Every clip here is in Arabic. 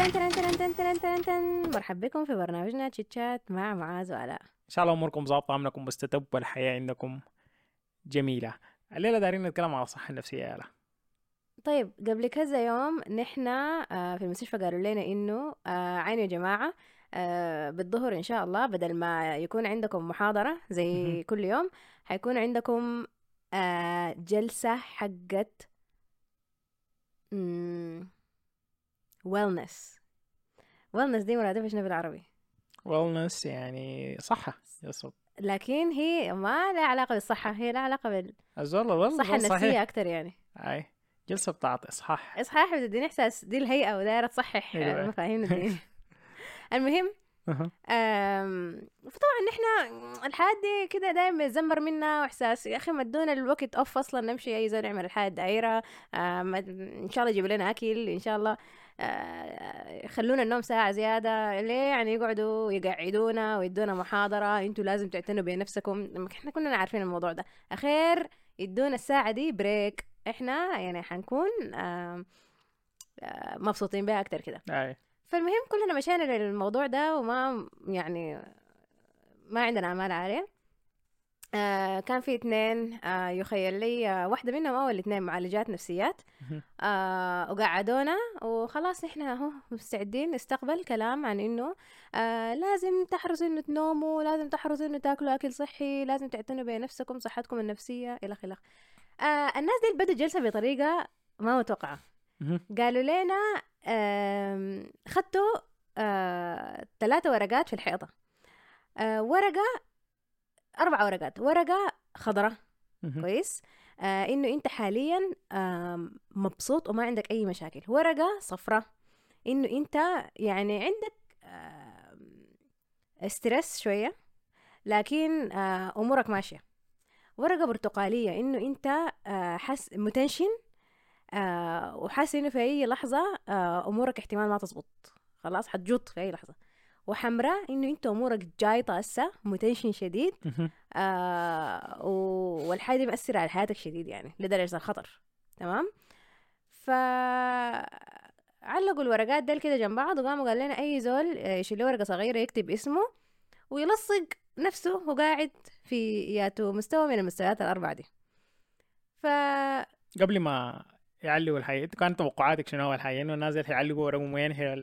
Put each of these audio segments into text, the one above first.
تن تن تن تن تن تن تن مرحبا بكم في برنامجنا تشات مع معاذ وعلاء. إن شاء الله أموركم ظابطة أمنكم مستتب والحياة عندكم جميلة. الليلة دارين نتكلم على الصحة النفسية يا طيب قبل كذا يوم نحن آه، في المستشفى قالوا لنا إنه آه، عينوا يا جماعة آه، بالظهر إن شاء الله بدل ما يكون عندكم محاضرة زي. كل يوم حيكون عندكم جلسة حقت ويلنس ويلنس دي مرادفة شنو بالعربي ويلنس يعني صحة يصب لكن هي ما لها علاقة بالصحة هي لها علاقة بالصحة صحيح. النفسية أكتر يعني. أي جلسة بتاعت إصحاح. إصحاح بتديني إحساس دي الهيئة ودايرة تصحح أيوة. مفاهيم الدين المهم فطبعا نحن الحياة دي كده دايما بيتزمر منا وإحساس يا أخي مدونا الوقت اوف أصلا نمشي أي زول نعمل الحياة دايرة أم، إن شاء الله يجيبوا لنا أكل إن شاء الله. يخلونا النوم ساعة زيادة ليه يعني يقعدوا يقعدونا ويدونا محاضرة؟ أنتوا لازم تعتنوا بنفسكم إحنا كلنا عارفين الموضوع ده. أخير يدونا الساعة دي بريك إحنا يعني حنكون أه، مبسوطين بها أكتر كده. فالمهم كلنا مشينا للموضوع ده وما يعني ما عندنا امال عاليه آه كان في اثنين آه يخيل لي آه واحدة منهم أول اثنين معالجات نفسيات. آه وقعدونا وخلاص نحن اهو مستعدين نستقبل كلام عن إنه آه لازم تحرصوا إنه تنوموا لازم تحرصوا إنه تاكلوا أكل صحي لازم تعتنوا بنفسكم صحتكم النفسية إلى آخره آه الناس دي بدوا الجلسة بطريقة ما متوقعة. قالوا لنا آم، خدتوا آه، ثلاثة ورقات في الحيطة آه، ورقة أربع ورقات ورقة خضراء. كويس؟ آه، إنه أنت حاليا آم، مبسوط وما عندك أي مشاكل. ورقة صفراء إنه أنت يعني عندك آم، stress شوية لكن آه، أمورك ماشية. ورقة برتقالية إنه أنت آه، حس متنشن آه وحاسس إنه في أي لحظة آه أمورك احتمال ما تزبط. خلاص حتجط في أي لحظة. وحمراء إنه أنت أمورك جايطه هسه متنشن شديد. آه والحاجة دي مأثرة على حياتك شديد يعني لدرجة الخطر تمام؟ ف علقوا الورقات ديل كده جنب بعض وقاموا قال لنا أي زول آه، يشيل له ورقة صغيرة يكتب اسمه ويلصق نفسه وقاعد في ياتو مستوى من المستويات الأربعة دي. ف قبل ما يعلقوا الحقيقة انت كانت توقعاتك شنو أول حاجة؟ إنه الناس دي حيعلقوا ورقة وين هي ال-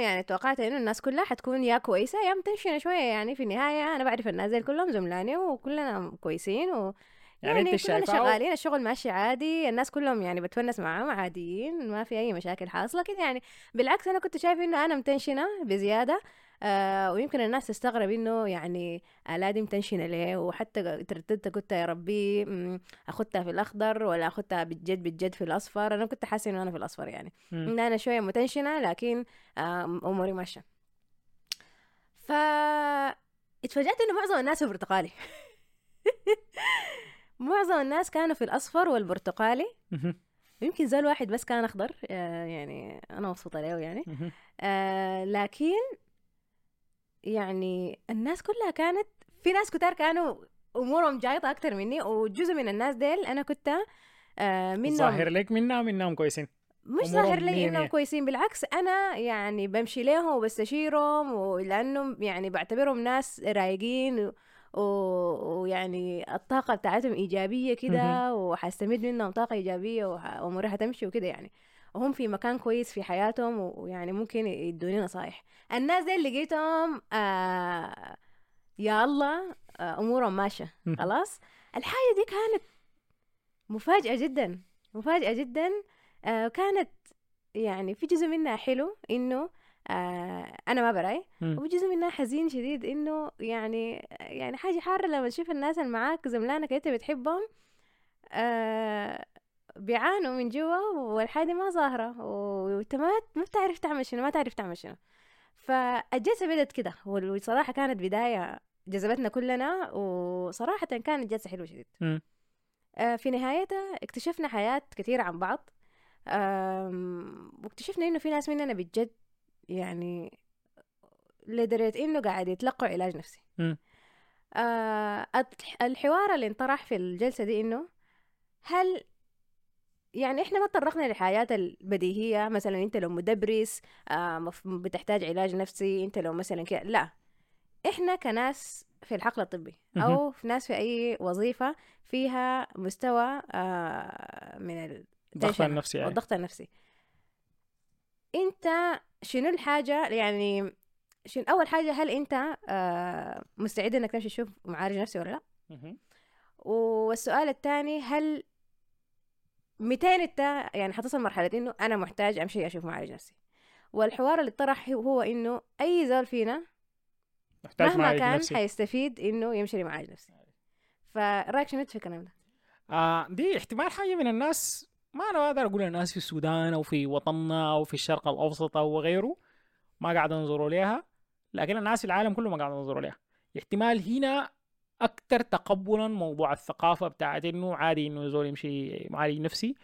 يعني توقعت إنه الناس كلها حتكون يا كويسة يا متنشنه شوية يعني في النهاية أنا بعرف الناس دي كلهم زملاني وكلنا كويسين و يعني يعني أنت كلنا شايفاه شغالين الشغل ماشي عادي الناس كلهم يعني بتونس معاهم عاديين ما في أي مشاكل حاصلة كده يعني. بالعكس أنا كنت شايف إنه أنا متنشنة بزيادة آه ويمكن الناس تستغرب إنه يعني آه دي متنشنة ليه؟ وحتى ترددت قلت يا ربي مم، أخدتها في الأخضر ولا أخدتها بالجد بالجد في الأصفر. أنا كنت حاسة إنه أنا في الأصفر يعني. إن أنا شوية متنشنة لكن آه، أموري ماشية. ف اتفاجأت إنه معظم الناس في برتقالي معظم الناس كانوا في الأصفر والبرتقالي. يمكن زول واحد بس كان أخضر آه، يعني أنا مبسوطة له يعني. آه، لكن يعني الناس كلها كانت في ناس كتار كانوا أمورهم جايطة أكتر مني وجزء من الناس ديل أنا كنت آه، منهم. ظاهر لك منا منهم كويسين. مش ظاهر لي إنهم. كويسين بالعكس أنا يعني بمشي لهم وبستشيرهم ولأنهم يعني بعتبرهم ناس رايقين و- و- ويعني الطاقة بتاعتهم إيجابية كده وحستمد منهم طاقة إيجابية وح- وأموري حتمشي وكده يعني. وهم في مكان كويس في حياتهم ويعني ممكن يدوني نصايح الناس دي اللي لقيتهم آه يا الله آه أمورهم ماشية مهم. خلاص الحاجة دي كانت مفاجأة جدا مفاجأة جدا آه كانت يعني في جزء منها حلو إنه آه أنا ما براي. وفي جزء منها حزين شديد إنه يعني يعني حاجة حارة لما تشوف الناس اللي معاك زملانك أنت بتحبهم آه بيعانوا من جوا والحاجة ما ظاهرة. وانت ما ما بتعرف تعمل شنو ما تعرف تعمل شنو. فالجلسة بدت كده والصراحة كانت بداية جذبتنا كلنا وصراحة كانت جلسة حلوة شديد. آه، في نهايتها اكتشفنا حياة كثيرة عن بعض. واكتشفنا إنه في ناس مننا بجد يعني لدرجة إنه قاعد يتلقوا علاج نفسي. آه الح- الحوار اللي انطرح في الجلسة دي إنه هل يعني إحنا ما تطرقنا للحاجات البديهية مثلا أنت لو مدبرس آه بتحتاج علاج نفسي أنت لو مثلا كده لا إحنا كناس في الحقل الطبي أو في ناس في أي وظيفة فيها مستوى آه من ال- ضغط tension النفسي يعني. والضغط النفسي أنت شنو الحاجة يعني شنو أول حاجة هل أنت آه مستعد إنك تمشي تشوف معالج نفسي ولا لا. والسؤال الثاني هل 200 انت يعني حتصل مرحلة إنه أنا محتاج أمشي أشوف معالج نفسي والحوار اللي طرح هو- إنه أي زول فينا محتاج مهما معالج كان نفسي. حيستفيد إنه يمشي لمعالج نفسي فرأيك شنو في الكلام ده؟ آه دي احتمال حاجة من الناس ما أنا أقدر أقول الناس في السودان أو في وطننا أو في الشرق الأوسط أو غيره ما قاعد ينظروا ليها لكن الناس في العالم كله ما قاعد ينظروا ليها احتمال هنا أكتر تقبلا موضوع الثقافة بتاعت إنه عادي إنه زول يمشي معالج نفسي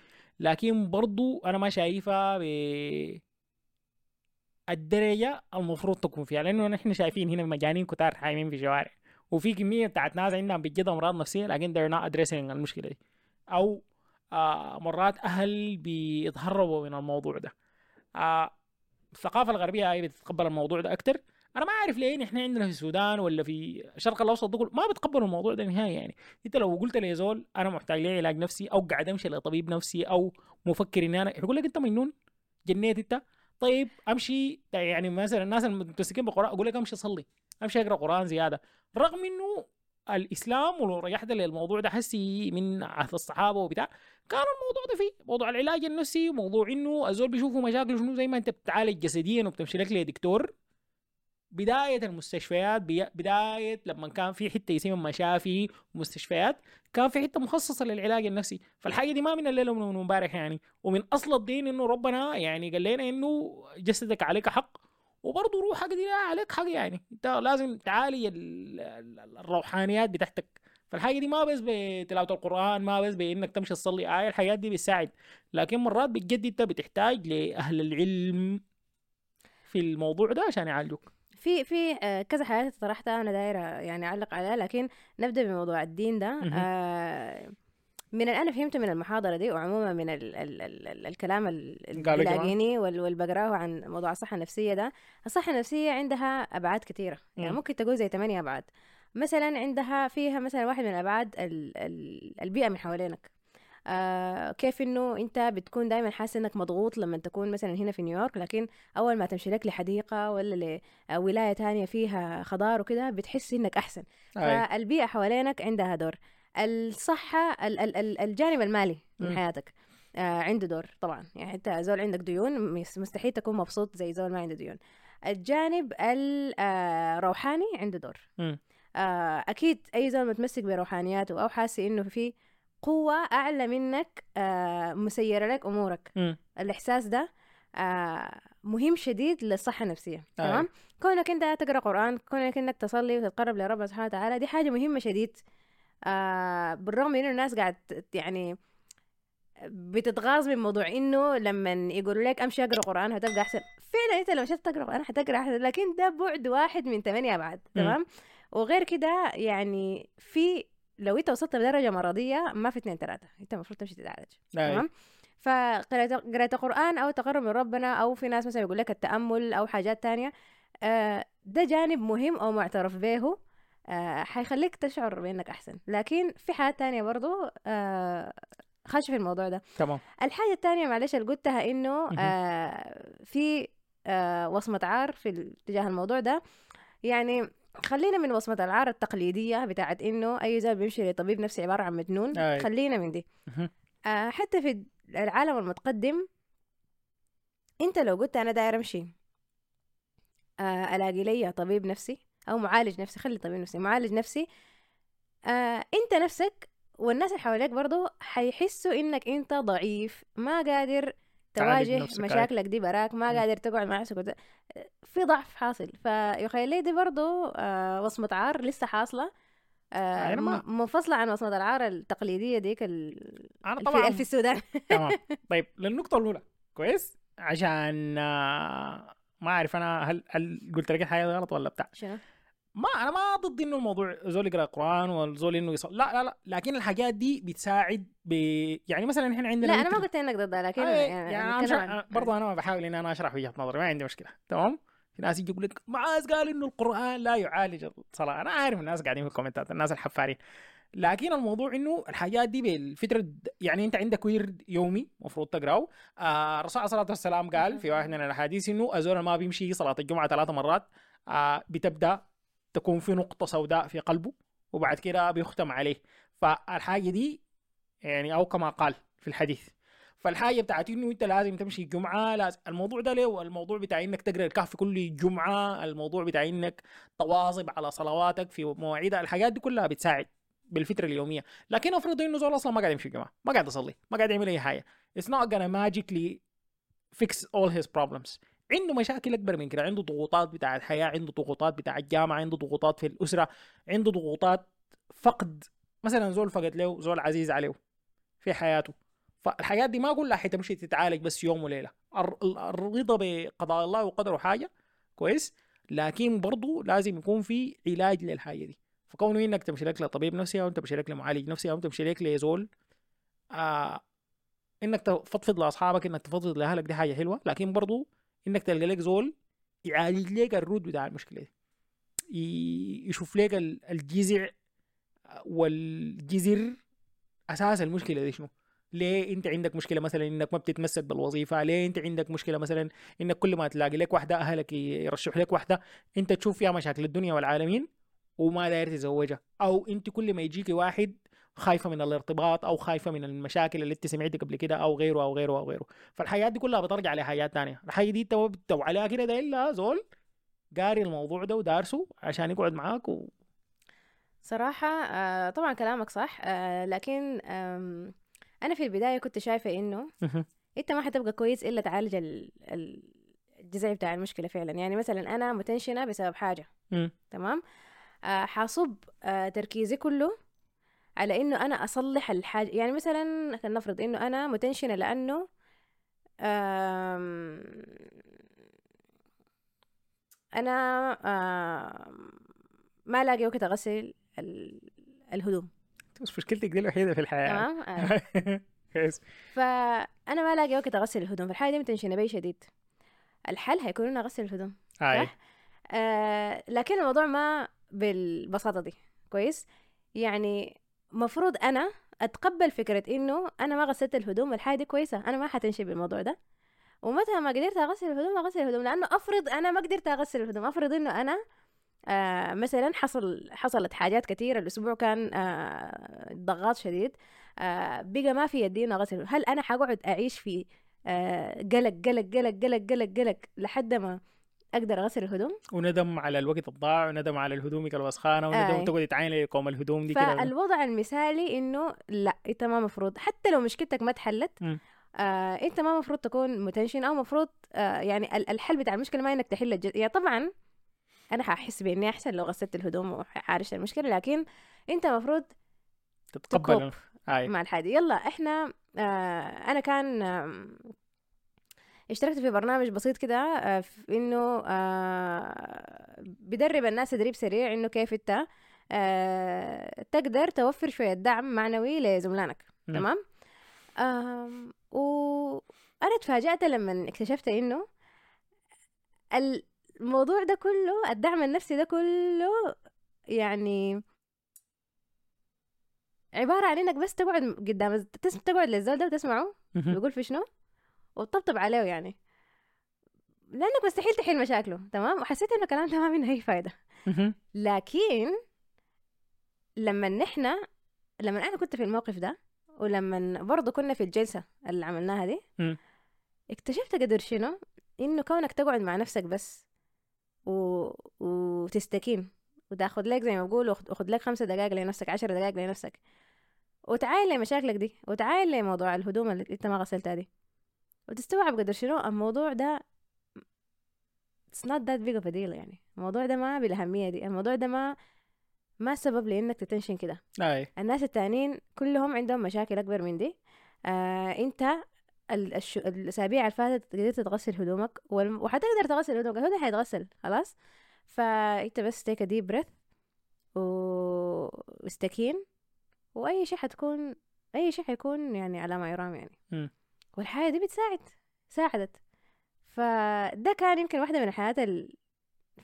لكن برضو أنا ما شايفها ب الدرجة المفروض تكون فيها لأنه نحن شايفين هنا مجانين كتار حايمين في الشوارع وفي كمية بتاعت ناس عندهم بجد أمراض نفسية لكن they're not addressing المشكلة دي أو آه مرات أهل بيتهربوا من الموضوع ده. آه الثقافة الغربية هي بتتقبل الموضوع ده أكتر. أنا ما أعرف ليه نحن عندنا في السودان ولا في الشرق الأوسط دول ما بتقبلوا الموضوع ده نهائي يعني. أنت لو قلت لي زول أنا محتاج لي علاج نفسي أو قاعد أمشي لطبيب نفسي أو مفكر إني أنا يقول لك أنت مجنون؟ جنيت أنت؟ طيب أمشي يعني مثلا الناس المتمسكين بالقران أقول لك أمشي اصلي أمشي أقرأ قرآن زيادة رغم إنه الإسلام ولو رجعت للموضوع ده حسي من عهد الصحابة وبتاع كان الموضوع ده فيه موضوع العلاج النفسي وموضوع إنه الزول بيشوفوا مشاكله شنو زي ما أنت بتعالج جسديا وبتمشي لك لدكتور بداية المستشفيات بداية لما كان في حتة يسمى مشافي ومستشفيات كان في حتة مخصصة للعلاج النفسي. فالحاجة دي ما من الليلة ومن امبارح يعني. ومن أصل الدين إنه ربنا يعني قال لنا إنه جسدك عليك حق وبرضه روحك دي عليك حق يعني. أنت لازم تعالج ال- ال- الروحانيات بتاعتك. فالحاجة دي ما بس بتلاوة القرآن ما بس بإنك تمشي تصلي آية الحاجات دي بتساعد. لكن مرات بجد أنت بتحتاج لأهل العلم في الموضوع ده عشان يعالجوك. في في آه، كذا حاجات طرحتها أنا دايرة يعني أعلق عليها لكن نبدأ بموضوع الدين ده. آه، من اللي أنا فهمته من المحاضرة دي وعموما من ال ال ال ال الكلام اللي. لاقيني وال- واللي بقراه عن موضوع الصحة النفسية ده الصحة النفسية عندها أبعاد كثيره يعني مم. ممكن تقول زي ثمانية أبعاد مثلا عندها فيها مثلا واحد من الابعاد ال- ال- البيئة من حوالينك آه كيف إنه أنت بتكون دائما حاسس إنك مضغوط لما تكون مثلا هنا في نيويورك لكن أول ما تمشي لك لحديقة ولا لولايه تانية فيها خضار وكده بتحس إنك أحسن أي. فالبيئة حوالينك عندها دور الصحة ال- ال- ال- الجانب المالي من مم. حياتك آه عنده دور طبعا يعني انت زول عندك ديون مس- مستحيل تكون مبسوط زي زول ما عنده ديون الجانب الروحاني عنده دور. آه أكيد أي زول متمسك بروحانياته أو حاسس إنه في قوة أعلى منك آه مسيرة لك أمورك مم. الإحساس ده آه مهم شديد للصحة النفسية أيوة. تمام كونك أنت تقرأ قرآن كونك انك تصلي وتتقرب لربنا سبحانه وتعالى دي حاجة مهمة شديد آه بالرغم من إنه الناس قاعد يعني بتتغاظ من موضوع إنه لما يقولوا لك أمشي أقرأ قرآن هتبقى أحسن فعلا أنت لو مشيت تقرأ قرآن حتقرا أحسن لكن ده بعد واحد من ثمانية ابعاد. تمام وغير كده يعني في لو انت وصلت لدرجه مرضية ما في اثنين ثلاثة انت المفروض تمشي تتعالج. أي. تمام؟ فقراءة قراءة القرآن أو التقرب من ربنا أو في ناس مثلا يقول لك التأمل أو حاجات تانية. آه، ده جانب مهم أو معترف به آه، حيخليك تشعر بأنك أحسن. لكن في حاجات تانية برضو آه، خش في الموضوع ده. تمام. الحاجة التانية معلش اللي قلتها إنه في وصمة عار في ال- تجاه الموضوع ده. يعني خلينا من وصمة العار التقليدية بتاعت إنه أي زول بيمشي لطبيب نفسي عبارة عن مجنون أي. خلينا من دي. آه، حتى في العالم المتقدم أنت لو قلت أنا داير أمشي آه، ألاقي لي طبيب نفسي أو معالج نفسي خلي طبيب نفسي معالج نفسي آه، أنت نفسك والناس اللي حواليك برضو حيحسوا إنك أنت ضعيف ما قادر تواجه. مشاكلك دي براك ما. قادر تقعد مع نفسك وت- في ضعف حاصل فيخيل لي دي برضو آه، وصمة عار لسه حاصلة آه، أنا منفصلة عن وصمة العار التقليدية ديك ال- الفي, طبعا في السودان تمام طيب للنقطة الأولى كويس عشان آه، ما أعرف أنا هل هل قلت لك حاجة غلط ولا بتاع شنو؟ ما أنا ما ضد إنه الموضوع زول يقرأ قران والزول إنه يصلي. لا لا لا. لكن الحاجات دي بتساعد ب... يعني مثلا إحنا عندنا لا أنا ما. قلت إنك ضدها لكن يعني, يعني بتكلم أشرح عن- برضه أنا بحاول ان أنا أشرح وجهة نظري ما عندي مشكلة. تمام؟ في ناس يجي يقول لك معاذ قال إنه القرآن لا يعالج الصلاة. أنا عارف الناس قاعدين في الكومنتات الناس الحفارين. لكن الموضوع إنه الحاجات دي بالفترة يعني أنت عندك ورد يومي المفروض تقرأه. آه الرسول عليه الصلاة والسلام قال في واحد من الأحاديث إنه الزول ما بيمشي صلاة الجمعة ثلاث مرات. آه بتبدأ تكون في نقطة سوداء في قلبه وبعد كده بيختم عليه. فالحاجة دي يعني أو كما قال في الحديث. فالحاجة بتاعت إنه أنت لازم تمشي الجمعه لازم الموضوع ده ليه؟ الموضوع بتاع إنك تقرأ الكهف كل جمعة الموضوع بتاع إنك تواظب على صلواتك في مواعيدها الحاجات دي كلها بتساعد بالفترة اليومية. لكن افرض إنه زول أصلا ما قاعد يمشي الجمعه ما قاعد يصلي ما قاعد يعمل أي حاجة. It's not gonna magically fix all his problems. عنده مشاكل أكبر من كده عنده ضغوطات بتاع الحياة عنده ضغوطات بتاع الجامعة عنده ضغوطات في الأسرة عنده ضغوطات فقد مثلا زول فقد له زول عزيز عليه في حياته. فالحاجات دي ما كلها حتمشي تتعالج بس يوم وليلة. الر- ال- الرضا بقضاء الله وقدره حاجة كويس لكن برضو لازم يكون في علاج للحاجة دي. فكونه إنك تمشي لك لطبيب نفسي أو تمشي لك لمعالج نفسي أو تمشي لك لزول آه إنك تفضفض لأصحابك إنك تفضفض لأهلك دي حاجة حلوة. لكن برضو إنك تلقى لك زول يعالج لك الرود بتاع المشكلة دي. يشوف لك ال- الجذع والجذر أساس المشكلة دي شنو. ليه أنت عندك مشكلة مثلا إنك ما بتتمسك بالوظيفة؟ ليه أنت عندك مشكلة مثلا إنك كل ما تلاقي لك واحدة أهلك يرشحوا لك واحدة أنت تشوف فيها مشاكل الدنيا والعالمين وما داير تتزوجها. أو أنت كل ما يجيك واحد خايفة من الارتباط أو خايفة من المشاكل اللي أنت سمعتها قبل كده أو غيره أو غيره أو غيره. فالحياة دي كلها بترجع لحاجات تانية. الحاجة دي انت ما بتدور عليها كده ده إلا زول قاري الموضوع ده ودارسه عشان يقعد معاك و... صراحة آه طبعا كلامك صح آه لكن آم أنا في البداية كنت شايفة إنه أنت ما حتبقى كويس إلا تعالج ال- ال- الجذع بتاع المشكلة فعلا. يعني مثلا أنا متنشنة بسبب حاجة مم. تمام؟ آه حاصب آه تركيزي كله على إنه أنا أصلح الحاجة يعني مثلا خلينا نفرض إنه أنا متنشنة لأنه آم أنا آم ما لاقي وقت أغسل ال- الهدوم. بس مشكلتك دي الوحيدة في الحياة. تمام؟ آه. فأنا ما لاقي وقت أغسل الهدوم فالحاجة دي متنشنة بي شديد. الحل هيكون اني أغسل الهدوم صح؟ آه لكن الموضوع ما بالبساطة دي كويس؟ يعني مفروض أنا أتقبل فكرة إنه أنا ما غسلت الهدوم والحاجة دي كويسة أنا ما حتنشي بالموضوع ده. ومتى ما قدرت أغسل الهدوم أغسل الهدوم لأنه أفرض أنا ما قدرت أغسل الهدوم أفرض إنه أنا آه مثلا حصل حصلت حاجات كثيرة الأسبوع كان آه ضغط شديد آه بقى ما في يدي أغسل. هل أنا حقعد أعيش في آه قلق قلق قلق قلق قلق قلق لحد ما أقدر أغسل الهدوم وندم على الوقت الضاع وندم على الهدومك الوسخانه وندم آي. تقعد تعاين لكم الهدوم دي كده فالوضع المثالي إنه لا أنت ما مفروض حتى لو مشكلتك ما اتحلت مم. آه أنت ما مفروض تكون متنشن أو مفروض آه يعني ال- الحل بتاع المشكلة ما إنك تحل الجز... يعني طبعا أنا حأحس بإني أحسن لو غسلت الهدوم وعارش المشكلة لكن أنت مفروض تتقبل مع الحاجة يلا إحنا آه أنا كان آم، اشتركت في برنامج بسيط كده آه في إنه آه بدرب الناس تدريب سريع إنه كيف أنت آه تقدر توفر شوية دعم معنوي لزملائك مم. تمام وأنا اتفاجأت لما اكتشفت إنه الموضوع ده كله الدعم النفسي ده كله يعني عبارة عن إنك بس تقعد قدام. تقعد للزول ده وتسمعه. بيقول في شنو وتطبطب عليه يعني. لأنك مستحيل تحل مشاكله تمام؟ وحسيت إنه الكلام ده ما منه اي فايدة. مهم. لكن لما نحن لما أنا كنت في الموقف ده ولما برضه كنا في الجلسة اللي عملناها دي. اكتشفت قدر شنو؟ إنه كونك تقعد مع نفسك بس و... وتستكين وتاخد لك زي ما بقولوا خد لك خمسة دقائق لنفسك عشر دقائق لنفسك وتعاين لمشاكلك دي وتعاين لموضوع الهدوم اللي أنت ما غسلتها دي. وتستوعب قدر شنو الموضوع ده it's not that big of a deal يعني. الموضوع ده ما بالأهمية دي الموضوع ده ما ما سبب لإنك تتنشن كده. الناس التانيين كلهم عندهم مشاكل أكبر من دي. آه أنت ال- الش... الأسابيع اللي فاتت قدرت تغسل هدومك وال- وحتقدر تغسل هدومك الهدوم حيتغسل خلاص؟ فانت بس take deep breath واستكين وأي شيء حتكون أي شيء حيكون يعني على ما يرام يعني. مم. والحياة دي بتساعد ساعدت. فده كان يمكن واحدة من الحياة اللي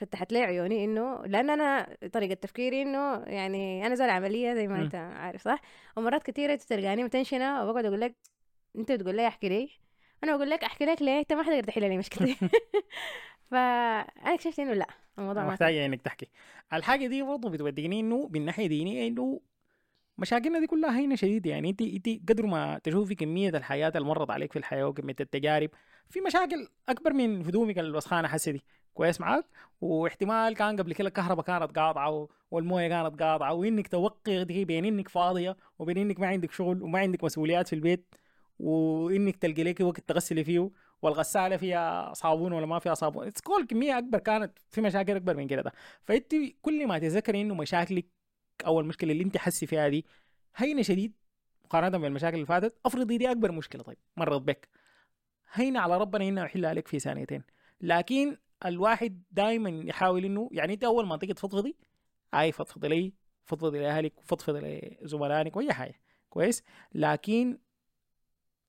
فتحت لي عيوني إنه لأن أنا طريقة تفكيري إنه يعني أنا زي العملية زي ما مم. أنت عارف صح؟ ومرات كثيرة تلقاني متنشنة وبقعد أقول لك أنت بتقول لي أحكي لي؟ أنا بقول لك أحكي لك ليه؟ أنت ما حتقدر تحل لي مشكلتي. فأنا اكتشفت إنه لأ الموضوع ما محتاجة إنك تحكي. الحاجة دي برضه بتوديني إنه من ناحية دينية إنه مشاكلنا دي كلها هينة شديدة. يعني انت انت قدر ما تشوفي كمية الحياة اللي مرت عليك في الحياة وكمية التجارب في مشاكل أكبر من هدومك الوسخانة حسي دي كويس معاك؟ واحتمال كان قبل كده الكهرباء كانت قاطعة والموية كانت قاطعة وإنك توقي دي بين إنك فاضية وبين إنك ما عندك شغل وما عندك مسؤوليات في البيت وإنك تلقي لك وقت تغسلي فيه والغسالة فيها صابون ولا ما فيها صابون. اتس كل كمية أكبر كانت في مشاكل أكبر من كده ده. فأنت كل ما تذكري إنه مشاكلك أو المشكلة اللي أنت حسي فيها دي هينة شديد مقارنة بالمشاكل اللي فاتت. افرضي دي أكبر مشكلة طيب مرت بك. هينة على ربنا انه يحلها لك في ثانيتين. لكن الواحد دائما يحاول إنه يعني أنت أول ما تيجي تفضفضي اي فضفضي لي فضفضي لأهلك فضفضي لزملائك وأي حاجة. كويس؟ لكن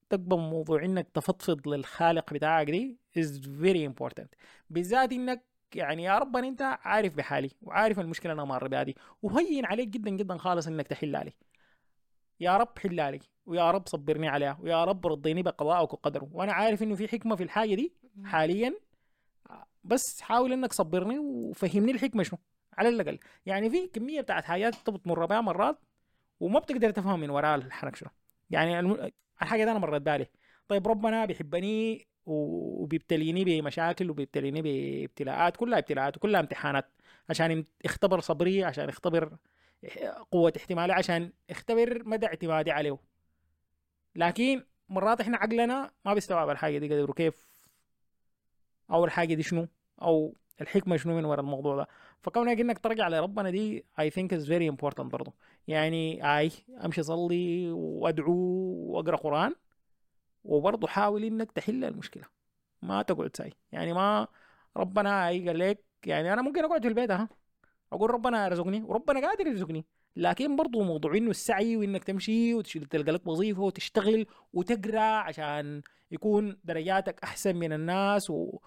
تقبل موضوع إنك تفضفض للخالق بتاعك دي is very important. بالذات إنك يعني يا رب أنت عارف بحالي وعارف المشكلة أنا مار بها دي وهين عليك جدا جدا خالص إنك تحل علي يا رب حل علي ويا رب صبرني عليها ويا رب رضيني بقضائك وقدره. وأنا عارف إنه في حكمة في الحاجة دي حاليا بس حاول إنك صبرني وفهمني الحكمة شنو على الأقل. يعني في كمية بتاعت حاجات أنت بتمر بها مرات وما بتقدر تفهم من وراء الحركة شنو. يعني الحاجة دي أنا مرت بالي طيب ربنا بيحبني وبيبتليني بمشاكل وبيبتليني بابتلاءات كلها ابتلاءات وكلها امتحانات عشان يختبر صبري عشان يختبر قوة احتمالي عشان يختبر مدى اعتمادي عليه. لكن مرات إحنا عقلنا ما بيستوعب الحاجة دي قدر كيف أو الحاجة دي شنو أو الحكمة شنو من وراء الموضوع ده. فكونك إنك ترجع لربنا دي I think is very important برضو. يعني اي أمشي أصلي وأدعو وأقرأ قرآن وبرضه حاول إنك تحل المشكلة. ما تقعد ساي. يعني ما ربنا قال لك يعني أنا ممكن أقعد في البيت ها. أقول ربنا يرزقني وربنا قادر يرزقني. لكن برضه موضوع إنه السعي وإنك تمشي وتلقى لك وظيفة وتشتغل وتقرأ عشان يكون درجاتك أحسن من الناس و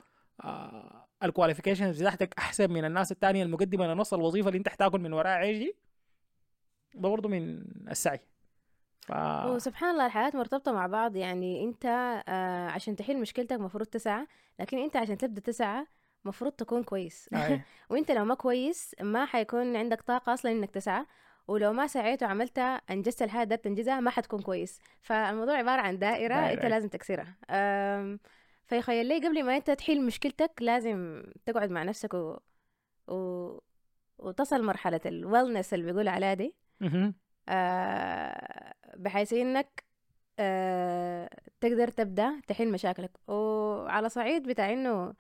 ال qualifications بتاعتك أحسن من الناس الثانية المقدمة لنص الوظيفة اللي أنت حتاكل من وراها عيش دي ده برضه من السعي. ف... وسبحان الله الحياة مرتبطة مع بعض يعني أنت آه عشان تحل مشكلتك مفروض تسعى لكن أنت عشان تبدأ تسعى مفروض تكون كويس. أي. وأنت لو ما كويس ما حيكون عندك طاقة أصلا إنك تسعى ولو ما سعيت وعملت أنجزت الحاجة ده تنجزها ما حتكون كويس. فالموضوع عبارة عن دائرة أي. لازم تكسرها. فيخيل لي قبل ما أنت تحل مشكلتك لازم تقعد مع نفسك و... و... وتصل مرحلة الويلنس اللي بيقول عليها دي. بحيث إنك آه، تقدر تبدأ تحل مشاكلك. وعلى صعيد بتاع إنه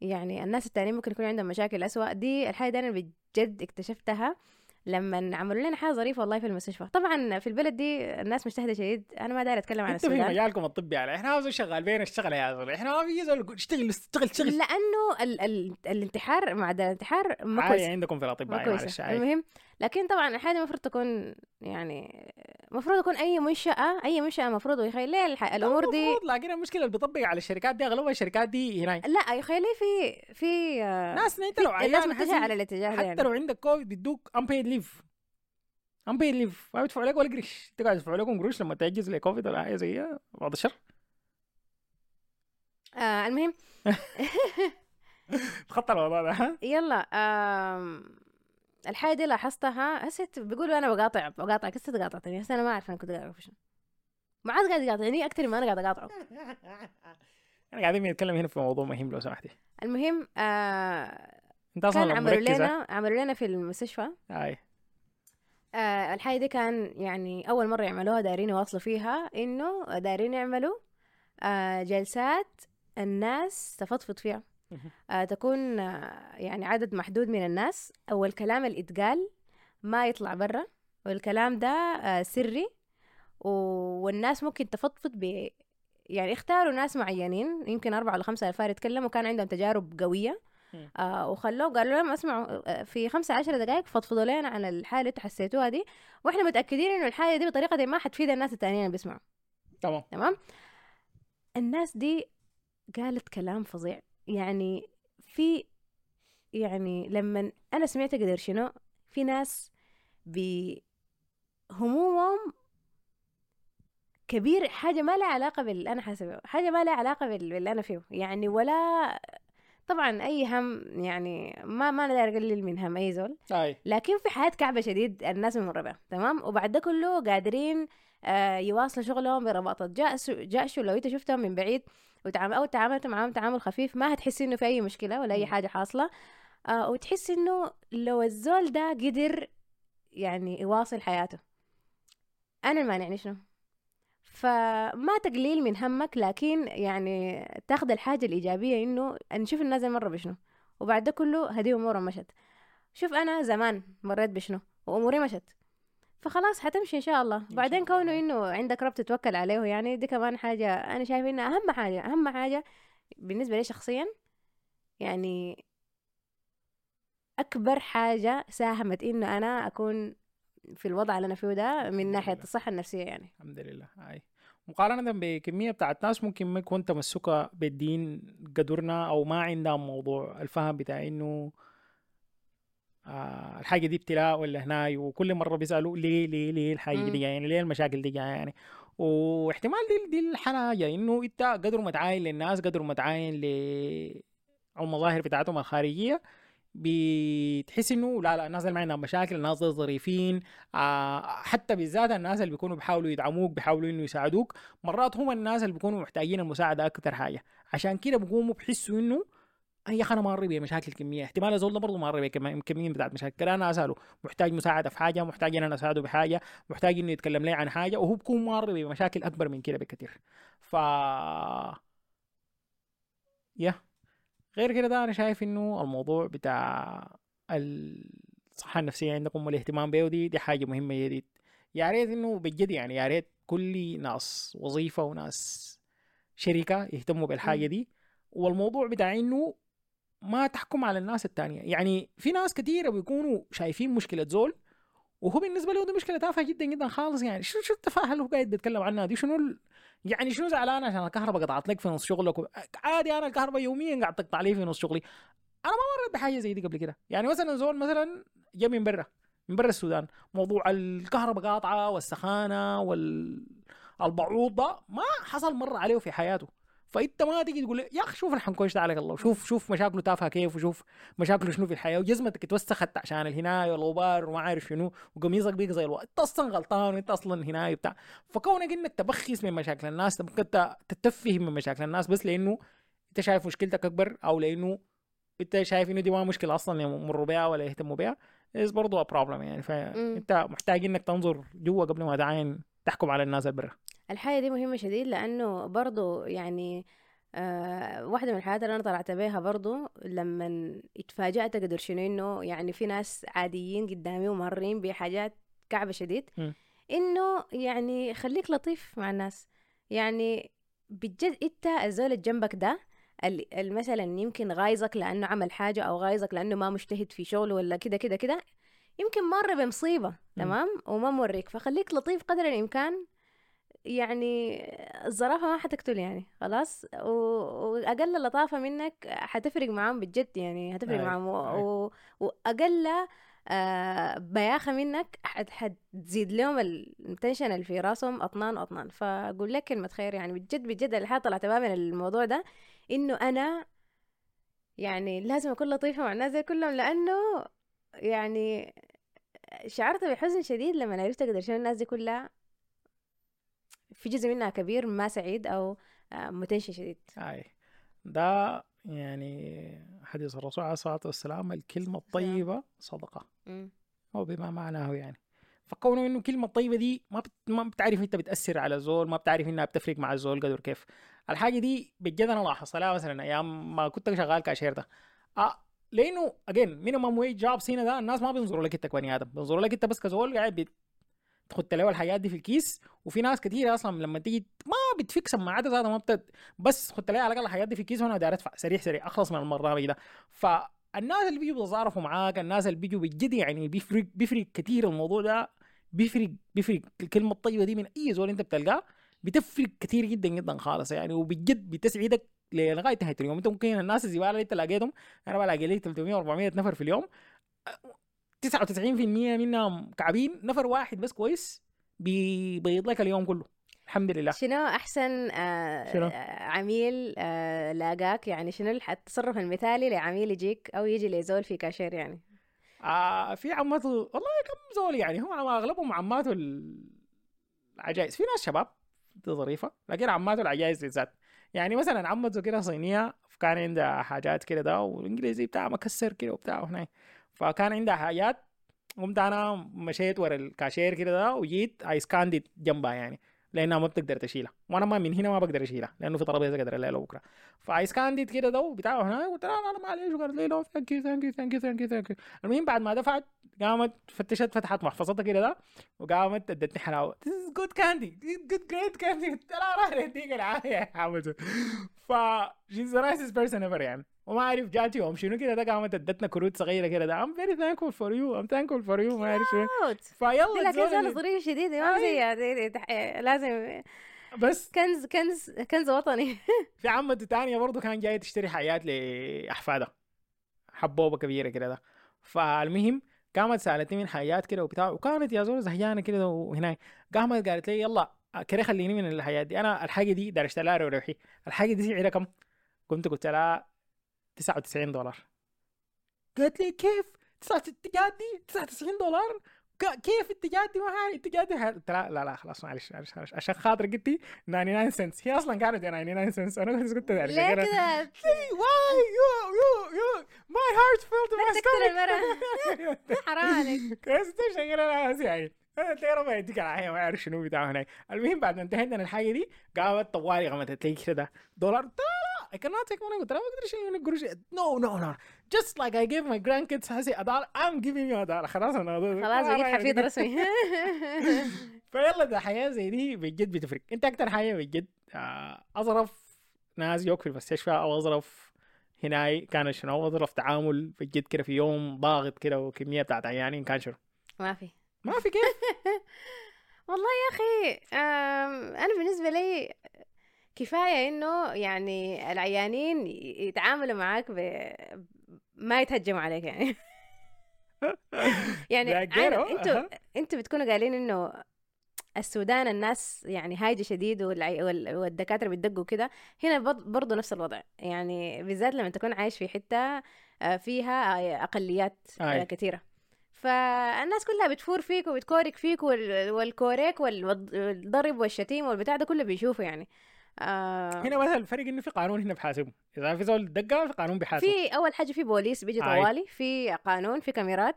يعني الناس التانيين ممكن يكون عندهم مشاكل أسوأ دي الحاجة دي أنا بجد اكتشفتها لما عملوا لنا حاجة ظريفة والله في المستشفى. طبعا في البلد دي الناس مجتهدة شديد أنا ما داير أتكلم عن انت في السودان. مجالكم الطبي على إحنا عاوزين شغال بين اشتغل يا زول؟ إحنا ما في زول اشتغل اشتغل اشتغل. لأنه ال ال الانتحار معدل الانتحار ما كويس عندكم في كويسة معلش. المهم لكن طبعا الحاجة دي المفروض تكون يعني المفروض تكون أي منشأة أي منشأة المفروض ويخيل لي الح- الأمور دي المفروض لكن المشكلة اللي بيطبق على الشركات دي أغلبها الشركات دي هناك. لا يخيل لي في في آه، ناس انت لو الناس عيان حسي على الاتجاه حتى يعني. لو عندك كوفيد بيدوك unpaid ليف unpaid ليف ما بيدفعوا لك ولا قرش تقعد يدفعوا لكم قروش لما تعجز لكوفيد ولا حاجة زي كده؟ بعد الشر. آه المهم. خطر الموضوع ده يلا آم، الحاجة دي لاحظتها هسه بيقولوا أنا بقاطع بقاطع هسه قاطعتني هسه أنا ما أعرف أنا كنت قاطع في شنو ما عاد قاعد يقاطعني أكتر ما أنا قاعد أقاطعه. إحنا قاعدين بنتكلم هنا في موضوع مهم لو سمحتي. المهم آه أنت أصلا كان لو عملوا لنا عملوا لنا في المستشفى. أي. آه الحاجة دي كان يعني أول مرة يعملوها دايرين يواصلوا فيها إنه دايرين يعملوا آه جلسات الناس تفضفض فيها. تكون آه يعني عدد محدود من الناس أو الكلام اللي اتقال ما يطلع برا والكلام ده آه سري والناس ممكن تفضفض ب يعني اختاروا ناس معينين يمكن أربعة ولا خمسة ألفار يتكلموا كان عندهم تجارب قوية. آه وخلوه قالوا لهم اسمعوا آه، في خمسة عشر دقائق فضفضوا لنا عن الحالة اللي حسيتوها دي. وإحنا متأكدين إنه الحالة دي بطريقة ما حتفيد الناس التانيين اللي بيسمعوا. تمام. تمام؟ الناس دي قالت كلام فظيع. يعني في يعني لما أنا سمعت قدر شنو في ناس بهمومهم كبير حاجة ما لها علاقة باللي أنا حاسبه حاجة ما لها علاقة بال- باللي أنا فيه يعني ولا طبعا أي هم يعني ما ما نقدر أقلل من هم أي زول. أي. لكن في حياة كعبة شديد الناس بها تمام؟ وبعد ده كله قادرين آه يواصلوا شغلهم برباطة جأش جأش لو أنت شفتهم من بعيد وتعامل أو تعاملت معاهم تعامل خفيف ما هتحسي إنه في أي مشكلة ولا أي مم. حاجة حاصلة. آه وتحس إنه لو الزول ده قدر يعني يواصل حياته. أنا المانعني شنو؟ فما تقليل من همك لكن يعني تاخذ الحاجة الإيجابية إنه نشوف الناس مرة بشنو وبعد ده كله هدي أمورهم مشت. شوف أنا زمان مريت بشنو وأموري مشت. فخلاص حتمشي إن شاء الله بعدين. كونه إنه عندك رب تتوكل عليه يعني دي كمان حاجة أنا شايفة إنها أهم حاجة أهم حاجة بالنسبة لي شخصيا يعني أكبر حاجة ساهمت إنه أنا أكون في الوضع اللي أنا فيه ده من ناحية لله. الصحة النفسية يعني الحمد لله أي مقارنة بكمية بتاعت ناس ممكن ما يكون تمسكها بالدين قدرنا أو ما عندهم موضوع الفهم بتاع إنه آه الحاجة دي ابتلاء ولا هناي وكل مرة بيسألوا ليه ليه ليه الحاجة مم. دي يعني؟ ليه المشاكل دي يعني؟ واحتمال دي دي الحاجة إنه أنت قدر ما تعاين للناس قدر ما تعاين ل المظاهر بتاعتهم الخارجية بتحس إنه لا لا الناس اللي ما عندهم مشاكل الناس ظريفين آه حتى بالذات الناس اللي بيكونوا بيحاولوا يدعموك بيحاولوا إنه يساعدوك مرات هم الناس اللي بيكونوا محتاجين المساعدة أكثر حاجة. عشان كده بيقوموا بيحسوا إنه يا أخي أنا مر بمشاكل كمية. احتمال الزول ده برضه مر بكميه بتاعت مشاكل. أنا أسأله محتاج مساعدة في حاجة؟ محتاج إن أنا أساعده بحاجة؟ محتاج إنه يتكلم لي عن حاجة؟ وهو بيكون مر بمشاكل أكبر من كده بكثير ف يا. غير كده ده أنا شايف إنه الموضوع بتاع الصحة النفسية عندكم والاهتمام بيه دي دي حاجة مهمة جديد يا ريت إنه بجد يعني يا ريت كل ناس وظيفة وناس شركة يهتموا بالحاجة. دي. والموضوع بتاع إنه ما تحكم على الناس التانية. يعني في ناس كثيرة بيكونوا شايفين مشكلة زول وهو بالنسبة له دي مشكلة تافهة جدا جدا خالص. يعني شو شو التفاهة اللي هو قاعد بيتكلم عنها دي؟ شنو. يعني شنو زعلان عشان الكهرباء قطعت لك في نص شغلك. عادي أنا الكهرباء يوميا قاعد تقطع لي في نص شغلي. أنا ما مريت بحاجة زي دي قبل كده. يعني مثلا زول مثلا جا من برا من برا السودان موضوع الكهرباء قاطعة والسخانة والبعوض ده ما حصل مرة عليه في حياته. فانت ما تيجي تقول يا أخي شوف الحنكوش ده عليك الله شوف شوف مشاكله تافهة كيف وشوف مشاكله شنو في الحياة. وجزمتك اتوسخت عشان الهناية والغبار وما عارف شنو وقميصك بيك زي الوقت. أنت أصلا غلطان وانت أصلا هنايه بتاع. فكونك إنك تبخس من مشاكل الناس ممكن تتفه من مشاكل الناس بس لأنه أنت شايف مشكلتك أكبر أو لأنه أنت شايف إنه دي ما مشكلة أصلا يمروا بها ولا يهتموا بها is برضه problem يعني. فأنت محتاج إنك تنظر جوا قبل ما تعاين تحكم على الناس اللي برا الحاجة دي مهمة شديد لأنه برضو يعني آه واحدة من الحاجات اللي أنا طلعت بيها برضو لما اتفاجأت قدر شنو إنه يعني في ناس عاديين قدامي ومارين بحاجات كعبة شديد م. إنه يعني خليك لطيف مع الناس. يعني بجد أنت الزول اللي جنبك ده ال- ال- مثلا يمكن غايظك لأنه عمل حاجة أو غايظك لأنه ما مجتهد في شغله ولا كده كده كده يمكن مر بمصيبة تمام؟ وما موريك. فخليك لطيف قدر الإمكان يعني الظرافة ما حتقتل يعني خلاص؟ و... وأقل لطافة منك حتفرق معاهم بجد يعني هتفرق أي، معاهم. و... وأقل آه بياخة منك حت... حتزيد لهم التنشن اللي في راسهم أطنان وأطنان فأقول لك كلمة خير يعني بجد بجد الحاجة طلعت بها من الموضوع ده إنه أنا يعني لازم أكون لطيفة مع الناس دي كلهم لأنه يعني شعرت بحزن شديد لما عرفت قدر شنو الناس دي كلها في جزء منها كبير ما سعيد أو آه، متنشن شديد. أي. ده يعني حديث الرسول عليه الصلاة والسلام الكلمة الطيبة صدقة. مم. أو بما معناه يعني. فكونه إنه الكلمة الطيبة دي ما بت... ما بتعرف إنت بتأثر على الزول ما بتعرف إنها بتفرق مع الزول قدر كيف. الحاجة دي بجد أنا لاحظتها مثلا أيام ما كنت شغال كاشير ده. آه لأنه again minimum wage jobs هنا ده الناس ما بينظروا لك أنت كبني آدم. بينظروا لك أنت بس كزول قاعد تخد له الحاجات دي في الكيس وفي ناس كتير أصلا لما تيجي ما بتفك سماعاتها ذاتها ما بتد بس خدت لي على الأقل الحاجات دي في كيس وأنا داير ادفع سريع سريع أخلص من المرامج ده فالناس اللي بيجوا بيتظاهروا معاك الناس اللي بيجوا بجد يعني بيفرق بيفرق كثير الموضوع ده بيفرق بيفرق الكلمة الطيبة دي من أي زول أنت بتلقاه بتفرق كثير جدا جدا خالص يعني. وبجد بتسعدك لغاية نهاية اليوم. أنت ممكن الناس الزبالة اللي أنت لقيتهم أنا بلاقي لي 300 400 نفر في اليوم. 99% منهم كعبين نفر واحد بس كويس بيبيض لك اليوم كله. الحمد لله. شنو أحسن آه شنو؟ آه، عميل آه لاقاك؟ يعني شنو التصرف المثالي لعميل يجيك أو يجي لزول في كاشير يعني؟ آه في عمته والله كم زول يعني هم أغلبهم عماته ال- العجائز. في ناس شباب ظريفة لكن عماته العجائز بالذات. يعني مثلا عمته كده صينية كان عندها حاجات كده ده والإنجليزي بتاعها مكسر كده وبتاع هناك فكان عندها حاجات قمت أنا مشيت ورا الكاشير كده ده وجيت I scanned it جنبها يعني لأنها ما بتقدر تشيلها. وأنا ما من هنا ما بقدر أشيلها لأنه في ترابيزه قدر الليلة بكرة. ف I scanned it كده ده وبتاع هناك قلت لها لا معلش وقالت لي لا thank you thank you thank you thank you thank you المهم بعد ما دفعت قامت فتشت فتحت محفظتها كده ده وقامت ادتني حلاوة. This is good candy This قلت لها راح اديك العافية يا حمد ف the nicest person ever يعني. وما أعرف جات يوم شنو كده ده قامت ادتنا كروت صغيرة كده ده I'm very thankful for you I'm thankful for you ما أعرف شنو. فيلا لكن ظريف شديد ما. زي دي- تح- آه، لازم بس كنز كنز كنز وطني. في عمته تانية برضو كان جاي تشتري حاجات لأحفادها حبوبة كبيرة كده ده. فالمهم قامت سألتني من حاجات كده وبتاع وكانت يا زول زهيانة كده وهناك. قامت قالت لي يلا كده خليني من الحاجات دي. أنا الحاجة دي دار اشتريها روحي. الحاجة دي سعرها كم؟ كنت قلت لها 99 دولار. قالت لي كيف؟ 99 دي 99 دولار؟ كيف التجات دي؟ ما هاي التجات دي؟ قلت لها لا لا خلاص معلش معلش معلش. عشان خاطر قلتي 99 سنس هي أصلا كانت 99 سنس أنا كنت قلت ليه كده؟ you my heart fell to my تقتل stomach المرأة حرام عليك. كويس انت شغال أنا هسي يعني لي ربنا يديك العافية ما اعرف شنو بتاع هناك. المهم بعد ما انتهينا من الحاجة دي قامت طوالي قامت لي كده. دولار لها لا I cannot take money قلت لها ما أقدر اشيل منك قروش. No no no. Just like I gave my grandkids هسي a dollar I'm giving you a dollar خلاص أنا خلاص بقيت حفيد رسمي فيلا ده حياة زي دي بجد بتفرق. انت أكتر حاجة بجد آه، أظرف ناس يوك في المستشفى أو أظرف هناي كان شنو؟ أظرف تعامل بجد كده في يوم ضاغط كده وكمية بتاعت عيانين كان شنو؟ ما في. ما في كيف والله يا أخي أنا بالنسبة لي كفاية إنه يعني العيانين يتعاملوا معاك ب... ما يتهجموا عليك يعني. يعني أنتوا. أنتوا بتكونوا قايلين إنه السودان الناس يعني هايجة شديد والعي... وال- والدكاترة بيدقوا كده هنا برضو نفس الوضع. يعني بالذات لما تكون عايش في حتة آه، فيها أقليات آه، أي. كثيرة. فالناس كلها بتفور فيك وبتكورك فيك وال- والكوريك وال- والضرب والشتيم والبتاع ده كله بيشوفه يعني. آه. هنا مثلا الفرق إنه في قانون هنا بحاسبه. إذا في زول دقة في قانون بيحاسبه في أول حاجة في بوليس بيجي. طوالي في قانون في كاميرات.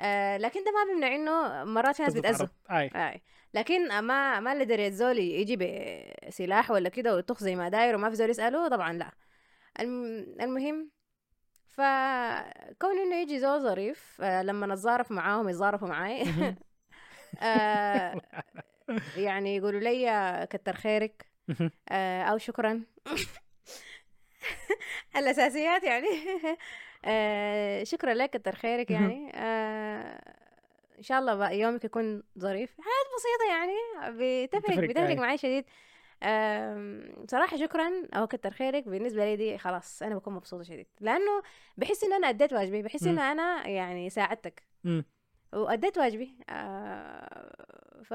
آه لكن ده ما بيمنع إنه مرات في ناس بتأذوا اي اي لكن ما ما اللي دري الزول يجي بسلاح ولا كده ويطخ زي ما داير وما في زول يسأله طبعا لا. الم- المهم فكون إنه يجي زول ظريف آه لما نتظارف معاهم يتظارفوا معاي. آه يعني يقولوا لي كتر خيرك. آه أو شكرا. الأساسيات يعني. شكرا لك كتر خيرك يعني. إن شاء الله بقى يومك يكون ظريف. حاجات بسيطة يعني بتفرق بتفرق،. معي شديد. آم، صراحة شكرا أو كتر خيرك بالنسبة لي دي خلاص أنا بكون مبسوطة شديد لأنه بحس إن أنا أديت واجبي بحس مم. أنا يعني ساعدتك مم. وأديت واجبي آه ف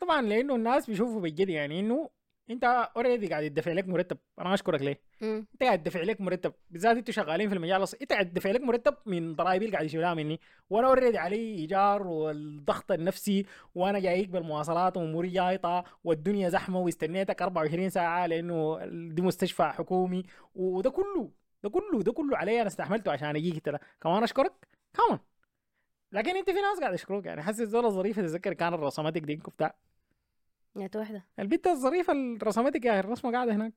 طبعا لأنه الناس بيشوفوا بجد يعني إنه انت already قاعد يدفع لك مرتب. أنا اشكرك ليه. مم. انت قاعد تدفع لك مرتب. بالذات أنتوا شغالين في المجال انت قاعد تدفع لك مرتب من ضرائبي اللي قاعد يشيلها مني. وأنا already علي إيجار والضغط النفسي وأنا جايك بالمواصلات وأموري جايطة والدنيا زحمة واستنيتك 24 ساعة لأنه دي مستشفى حكومي. وده كله ده كله ده كله علي أنا استحملته عشان اجيك ترى. كمان أشكرك؟ كمان لكن انت في ناس قاعد يشكروك يعني. حاسس الزول الظريف تتذكر كان الرسماتك دي بتاع نيت واحدة. البنت الظريفة اللي رسمتك يا أخي الرسمة قاعدة هناك.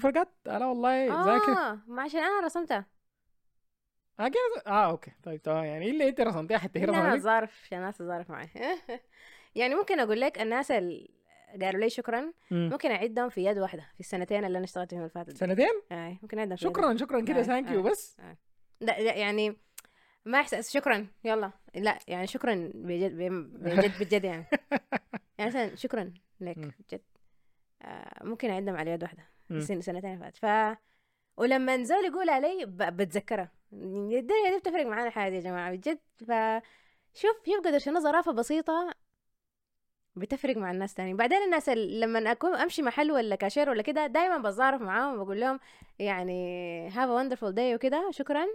فرقت لا والله ذاكر. آه ما عشان أنا رسمتها. آه آه okay. طيب تمام يعني اللي أنت رسمتيها؟ حتى هي أنا رسمتك أتظارف عشان الناس تظارف معي. يعني ممكن أقول لك الناس ال... قالوا لي شكرا. مم. ممكن أعدهم في يد واحدة في السنتين اللي أنا اشتغلت فيهم الفاتت. سنتين؟ اي ممكن أعدهم في يد شكرا شكرا كده آه، thank you آه. بس. لا, لا يعني ما احساس شكرا يلا. لا يعني شكرا بجد بجد بجد يعني. يعني مثلا شكرا لك. بجد آه ممكن أعدهم على يد واحدة. سن سنتين فات ف ولما نزول يقول علي ب- بتذكرها الدنيا دي بتفرق معانا حاجة يا جماعة بجد. ف شوف قدر شنو ظرافة بسيطة بتفرق مع الناس تاني. بعدين الناس ال- لما أكون أمشي محل ولا كاشير ولا كده دايما بتظارف معاهم وبقول لهم يعني have wonderful day وكده شكرا.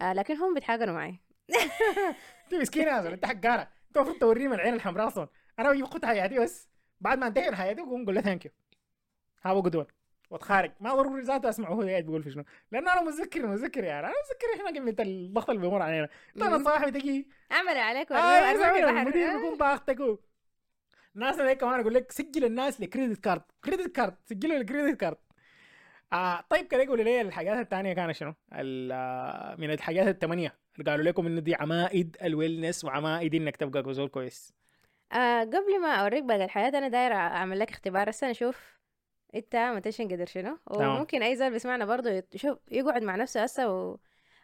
آه لكن هم بيتحاجروا معي. انت مسكين يا انت حقارة. انت المفروض توريهم العين الحمراء أصلا. أنا بجيب خد حياتي بس. بعد ما انتهي حياتي بقوم أقول له ثانك يو هاو جود واتخارج. ما ضروري ذاته اسمع هو قاعد بيقول في شنو. لأن أنا متذكر متذكر يا أنا متذكر إحنا كميه الضغط اللي بيمر علينا. أنا مم. صاحبي تجي. أعمل عليك آه،. المدير آه. بيكون ضاغطك. الناس هذيك كمان أقول لك سجل الناس لكريدت كارد كريدت كارد سجلوا الكريدت كارد آه طيب كده قولوا لي الحاجات الثانية كانت شنو؟ آه، من الحاجات الثمانيه اللي قالوا لكم انه دي عمائد الويلنس وعمائد إنك تبقى زول كويس. آه قبل ما أوريك باقي الحياة أنا دايرة أعمل لك اختبار هسه نشوف أنت متشن قدر شنو. وممكن أي زول بيسمعنا برضه يشوف يقعد مع نفسه هسه و...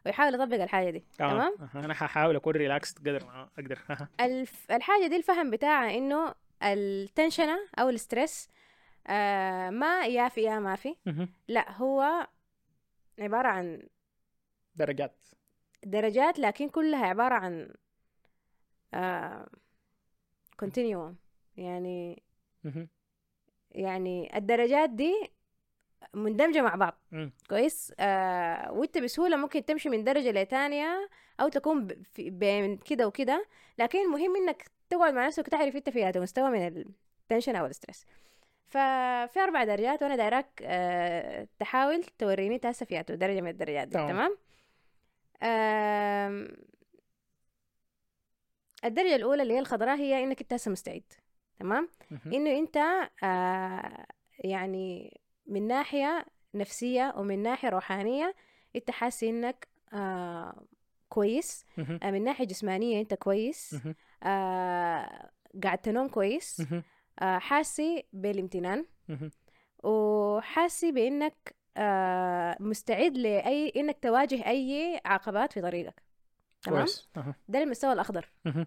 ويحاول يطبق الحاجة دي. تمام. أها، أنا ححاول أكون relax قدر ما أقدر. الف... الحاجة دي الفهم بتاعها إنه التنشنة أو ال stress آه ما يا في يا ما في. لا هو عبارة عن درجات. درجات لكن كلها عبارة عن آه continuum يعني. يعني الدرجات دي مندمجة مع بعض. مم. كويس؟ آه وانت بسهولة ممكن تمشي من درجة لتانية أو تكون بين كده وكده. لكن المهم إنك تقعد مع نفسك وتعرف أنت في هذا مستوى من ال tension أو ال stress. ففي أربع درجات وأنا دايراك آه تحاول توريني أنت هسه في درجة من الدرجات دي. تمام. تمام؟ آم، الدرجة الأولى اللي هي الخضراء هي إنك أنت هسه مستعد تمام. إنه أنت آه يعني من ناحية نفسية ومن ناحية روحانية أنت حاسس إنك آه كويس. آه من ناحية جسمانية أنت كويس. آه قاعد تنوم كويس. آه حاسي بالامتنان. وحاسي بإنك آه مستعد لأي إنك تواجه أي عقبات في طريقك تمام أها. ده المستوى الأخضر مهم.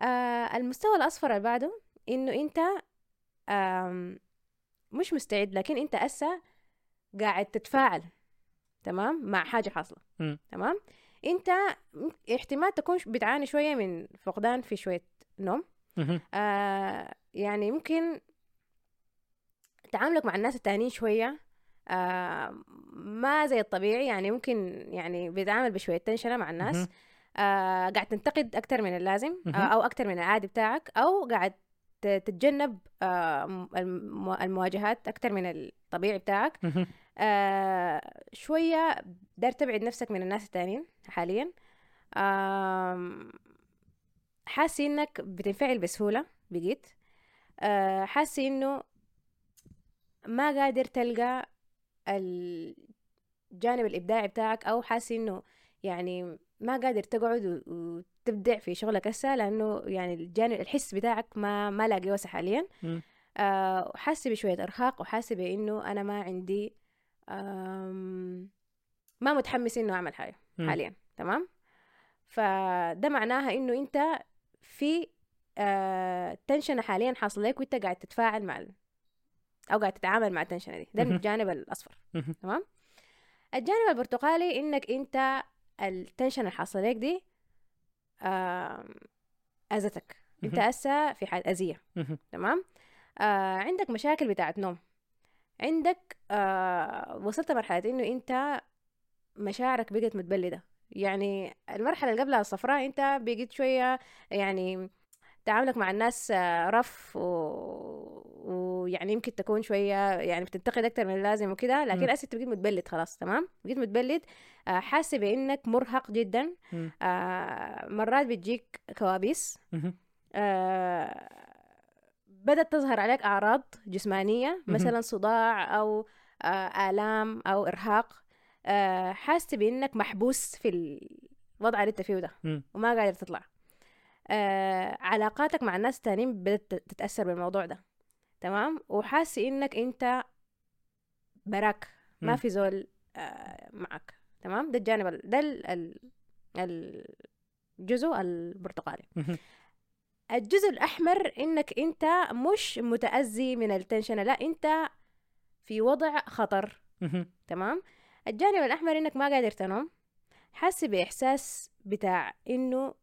آه المستوى الأصفر اللي بعده إنه أنت آم مش مستعد لكن أنت أسا قاعد تتفاعل تمام مع حاجة حاصلة مم. تمام أنت م- احتمال تكون بتعاني شوية من فقدان في شوية نوم. آه يعني ممكن تعاملك مع الناس التانيين شوية آه ما زي الطبيعي يعني ممكن يعني بيتعامل بشوية تنشنة مع الناس. آه قاعد تنتقد أكتر من اللازم آه. أو أكتر من العادي بتاعك أو قاعد تتجنب آه المواجهات أكتر من الطبيعي بتاعك. آه شوية دار تبعد نفسك من الناس التانيين حاليا آم، حاسي إنك بتنفعل بسهولة بقيت آه حاسي إنه ما قادر تلقى الجانب الإبداعي بتاعك أو حاسي إنه يعني ما قادر تقعد وتبدع في شغلك هسه لأنه يعني الجانب الحس بتاعك ما ما لاقي وسع حاليا. آه وحاسة بشوية إرهاق وحاسة بإنه أنا ما عندي ما متحمس إنه أعمل حاجة مم. حاليا تمام فده معناها إنه أنت في آه تنشنة حاليا حاصلة لك وأنت قاعد تتفاعل مع ال... أو قاعد تتعامل مع التنشنة دي ده. الجانب الأصفر مهم. تمام الجانب البرتقالي إنك أنت التنشن الحاصلة لك دي أنت مهم. هسه في حال مهم. تمام؟ آه عندك مشاكل بتاعت نوم. عندك آه وصلت مرحلة إنه أنت مشاعرك بقت متبلدة. يعني المرحلة اللي قبلها الصفراء أنت بقيت شوية يعني تعاملك مع الناس آه، رف و- ويعني يمكن تكون شوية يعني بتنتقد أكتر من اللازم وكده لكن. أسف بقيت متبلد خلاص تمام بقيت متبلد آه، حاسة بإنك مرهق جدا. آه، مرات بتجيك كوابيس. آه، بدأت تظهر عليك أعراض جسمانية مهم. مثلا صداع أو آه، آلام أو إرهاق آه، حاسة بإنك محبوس في الوضع اللي أنت فيه ده. وما قادر تطلع آه، علاقاتك مع الناس التانيين بدأت تتأثر بالموضوع ده تمام وحاسي إنك أنت براك ما. في زول آه معك تمام ده الجانب ال- ده ال- ال- الجزء البرتقالي. الجزء الأحمر إنك أنت مش متأذي من التنشن لا أنت في وضع خطر. تمام الجانب الأحمر إنك ما قادر تنام حاسس بإحساس بتاع إنه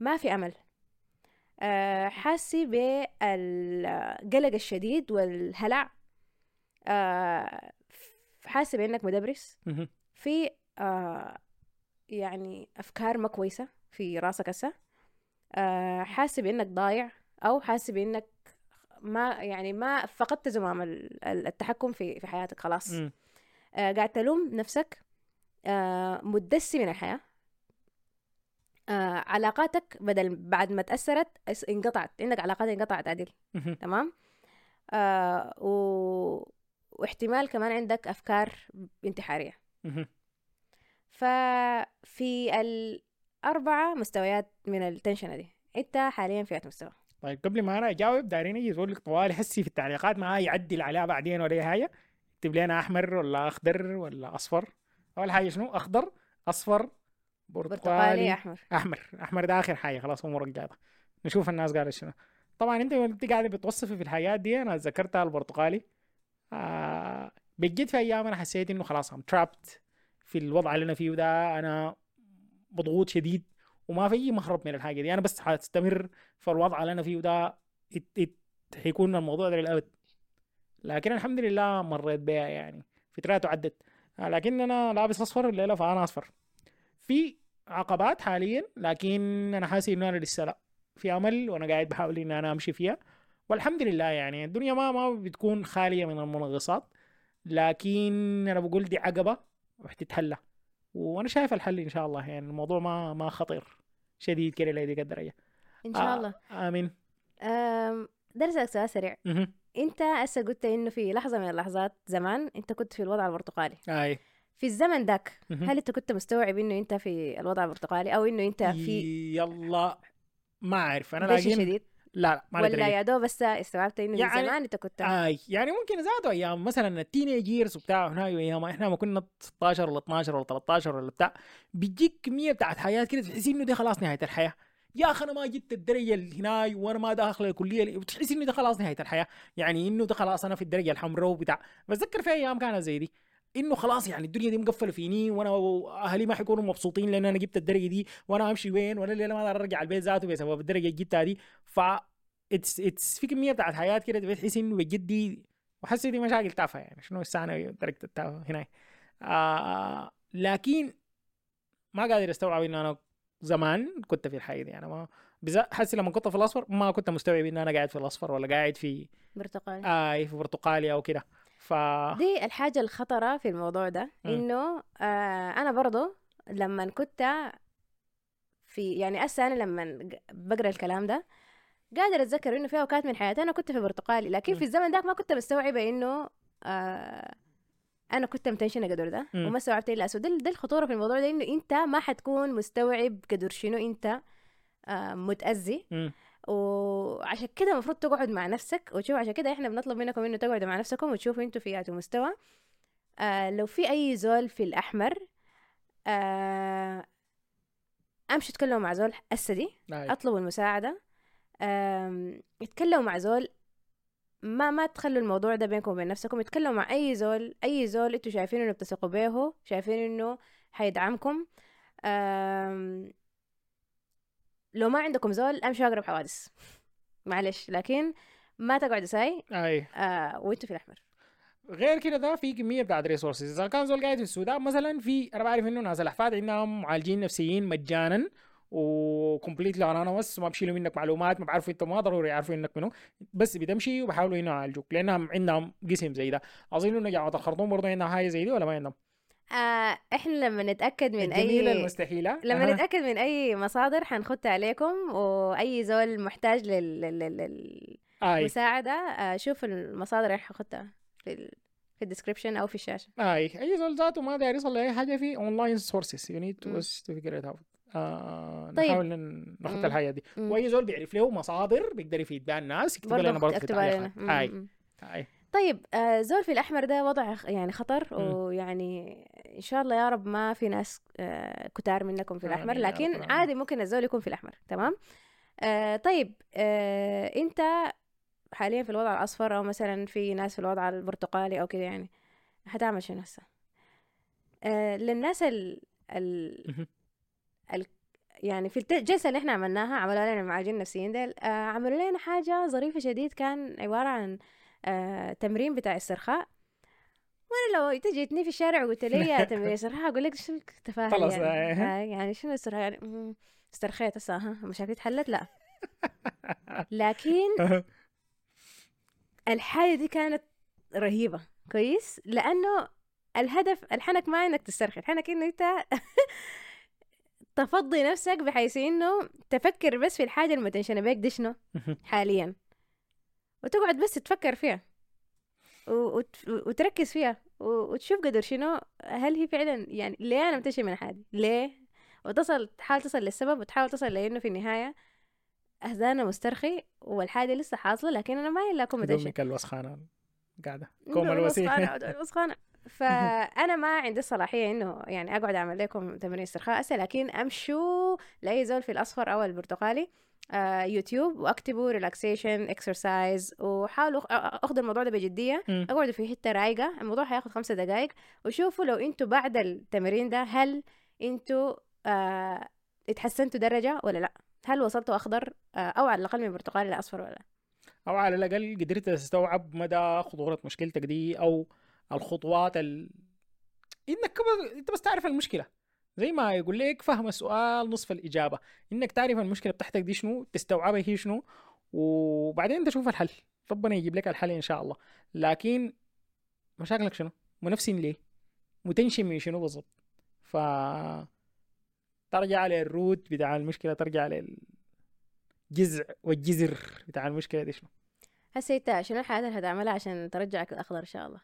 ما في أمل حاسي بالقلق الشديد والهلع. آه، حاسة بأنك مدبرس. في آه، يعني أفكار ما كويسة في راسك هسه. آه، حاسة بأنك ضايع أو حاسة بأنك ما يعني ما فقدت زمام ال- ال- التحكم في في حياتك خلاص. آه، قاعد تلوم نفسك آه، مدسي من الحياة. آه، علاقاتك بدل بعد ما تأثرت إس- انقطعت. عندك علاقات انقطعت عدل. تمام؟ آه، و... واحتمال كمان عندك أفكار انتحارية. مهم. ففي الأربعة مستويات من التنشنة دي. أنت حاليا في مستوى؟ طيب قبل ما أنا أجاوب دايرين يجي يقول لك طوالي حسي في التعليقات ما يعدل عليها بعدين ولا أي حاجة. اكتب لنا أحمر ولا أخضر ولا أصفر. أول حاجة شنو؟ أخضر أصفر برتقالي. أحمر. أحمر. أحمر ده آخر حاجة. خلاص امورك جاده نشوف الناس قالت شنو. طبعا أنت وأنت قاعدة بتوصفي في الحاجات دي أنا ذكرتها البرتقالي. آه بجد في أيام أنا حسيت إنه خلاص ام ترابت في الوضع اللي أنا فيه ده. أنا مضغوط شديد وما في أي مهرب من الحاجة دي. أنا بس حستمر في الوضع اللي أنا فيه ده. ات ات حيكون الموضوع ده للأبد. لكن الحمد لله مريت بها يعني. فترات عدت آه، لكن أنا لابس أصفر الليلة فأنا أصفر. في عقبات حاليا لكن أنا حاسس إنه أنا لسه لا. في أمل وأنا قاعد بحاول ان أنا أمشي فيها. والحمد لله يعني الدنيا ما ما بتكون خالية من المنغصات لكن أنا بقول دي عقبة وحتتحلى وأنا شايف الحل إن شاء الله يعني الموضوع ما ما خطير. شديد كده لهذيك الدرجه إن شاء آه، الله. آمين. ده أسألك سؤال سريع. أنت هسه قلت إنه في لحظة من اللحظات زمان أنت كنت في الوضع البرتقالي. آي. في الزمن ذاك. هل انت كنت مستوعب إنه أنت في الوضع البرتقالي أو إنه أنت في يلا. ما أعرف. أنا لكن شديد؟ لا لا ما ولا. يا دوب بس استوعبت إنه يعني- من زمان أنت كنت آي يعني ممكن ذاته أيام. مثلا التينيج ييرز وبتاع هنا أيام إحنا ما كنا 16 ولا 12 ولا 13 ولا بتاع. بيجيك كمية بتاعت حياة كده تحس إنه دي خلاص نهاية الحياة. يا أخي أنا ما جبت الدرجة اللي هناي وأنا ما داخل الكلية وتحس إنه ده خلاص نهاية الحياة. يعني إنه ده خلاص أنا في الدرجة الحمراء وبتاع. بتذكر في أيام كانت زي دي. إنه خلاص يعني الدنيا دي مقفلة فيني وأنا أهلي ما حيكونوا مبسوطين لأن أنا جبت الدرجة دي وأنا أمشي وين؟ وأنا الليلة ما أقدر أرجع البيت ذاته بسبب الدرجة اللي جبتها دي. ف it's it's في كمية بتاعت حياه كده بتحس إنه بجد دي وحسي دي مشاكل تافهة يعني. شنو السنة درجة التافهة هنا آه لكن ما قادر أستوعب ان أنا زمان كنت في الحاجة دي. أنا ما حسي لما كنت في الأصفر ما كنت مستوعب ان أنا قاعد في الأصفر ولا قاعد في برتقالي. آه في برتقالي أو كده. ف دي الحاجة الخطرة في الموضوع ده. إنه آه أنا برضو لما كنت في يعني هسه أنا لما بقرأ الكلام ده قادر أتذكر إنه في أوقات من حياتي أنا كنت في برتقالي لكن مم. في الزمن ذاك ما كنت مستوعبة إنه آه أنا كنت متنشنة قدر ده مم. وما استوعبت إلا اسود ده, ده الخطورة في الموضوع ده إنه أنت ما حتكون مستوعب قدر شنو أنت آه متأذي مم. وعشان كده المفروض تقعد مع نفسك وتشوف عشان كده إحنا بنطلب منكم إنه تقعدوا مع نفسكم وتشوفوا إنتوا في أي مستوى. آه لو في أي زول في الأحمر آه امشوا تكلموا مع زول اسدي آي. أطلبوا المساعدة. آم، اتكلموا مع زول ما ما تخلوا الموضوع ده بينكم وبين نفسكم. اتكلموا مع أي زول أي زول أنتوا شايفين إنه بتثقوا به شايفين إنه حيدعمكم آم، لو ما عندكم زول امشوا اقرب حوادث معلش لكن ما تقعدوا ساي. أي. آه وانتوا في الأحمر. غير كده ده في كمية بتاعت resources إذا كان زول قاعد في السودان مثلا في أنا بعرف إنه ناس الأحفاد عندهم معالجين نفسيين مجانا و completely anonymous ما بشيلوا منك معلومات ما بعرفوا انت ما ضروري يعرفوا إنك منو. بس بتمشي وبحاولوا إنه يعالجوك لأنهم عندهم قسم زي ده. أظن إنه جامعه الخرطوم برضه عندها حاجة زي دي ولا ما عندهم؟ آه إحنا لما نتأكد من أي المستحيلة لما أها. نتأكد من أي مصادر حنخدها عليكم وأي زول محتاج لل... لل... للمساعده آه شوف المصادر اللي حنخدها في. في ال description أو في الشاشة آي أي زول ذاته ما داير يصل لأي حاجة في online sources you need. to figure it out طيب. نحاول نحط. الحاجة دي مم. وأي زول بيعرف له مصادر بيقدر يفيد بها الناس يكتب لنا برضه في التعليقات آي طيب آه زول في الأحمر ده وضع يعني خطر. ويعني إن شاء الله يا رب ما في ناس آه كتار منكم في رب لكن. عادي ممكن الزول يكون في الأحمر تمام آه طيب آه أنت حاليا في الوضع الأصفر أو مثلا في ناس في الوضع البرتقالي أو كده يعني هتعمل شنو هسه؟ آه للناس ال ال. يعني في الجلسة اللي إحنا عملناها عملوا لنا المعالجين النفسيين ديل آه عملوا لنا حاجة ظريفة شديد كان عبارة عن آه تمرين بتاع استرخاء وأنا لو تجيتني في الشارع وقلت لي يا تمرين استرخاء أقول لك شو التفاهة دي خلاص، يعني, آه. آه يعني شنو استرخاء يعني؟ استرخيت هسه ها مشاكلي اتحلت لا. لكن الحاجة دي كانت رهيبة كويس؟ لأنه الهدف الحنك ما إنك تسترخي الحنك إنه أنت تفضي نفسك بحيث إنه تفكر بس في الحاجة المتنشنة بيك دي شنو؟ حاليا. وتقعد بس تفكر فيها. وتركز فيها وتشوف قدر شنو هل هي فعلا يعني ليه أنا متنشن من حالي ليه؟ وتصل تحاول تصل للسبب وتحاول تصل لأنه في النهاية هذا أنا مسترخي والحاجة لسه حاصلة لكن أنا ما إلا اكون متنشن هدومك الوسخانة قاعدة. كوم ودول وسخانة فأنا ما عندي الصلاحية إنه يعني أقعد أعمل لكم تمارين استرخاء هسه لكن أمشوا لأي زول في الأصفر أو البرتقالي. يوتيوب واكتبوا relaxation exercise وحاولوا اخذوا الموضوع ده بجدية. اقعدوا في حتة رايقة. الموضوع هياخد خمسة دقائق وشوفوا لو أنتوا بعد التمرين ده هل أنتوا آه اتحسنتوا درجة ولا لأ؟ هل وصلتوا أخضر آه أو على الأقل من برتقالي لأصفر ولا لأ؟ أو على الأقل قدرت تستوعب مدى خطورة مشكلتك دي أو الخطوات ال... إنك كبر... أنت بس تعرف المشكلة. زي ما يقول لك فهم السؤال نصف الإجابة. إنك تعرف المشكلة بتاعتك دي شنو تستوعبها هي شنو وبعدين تشوف الحل. ربنا يجيب لك الحل إن شاء الله. لكن مشاكلك شنو؟ منافسين ليه؟ متنشن من شنو بالضبط؟ ف ترجع للروت بتاع المشكلة ترجع للجذع والجذر بتاع المشكلة دي شنو؟ هسه إنت شنو الحاجات اللي هتعملها عشان ترجعك الأخضر إن شاء الله؟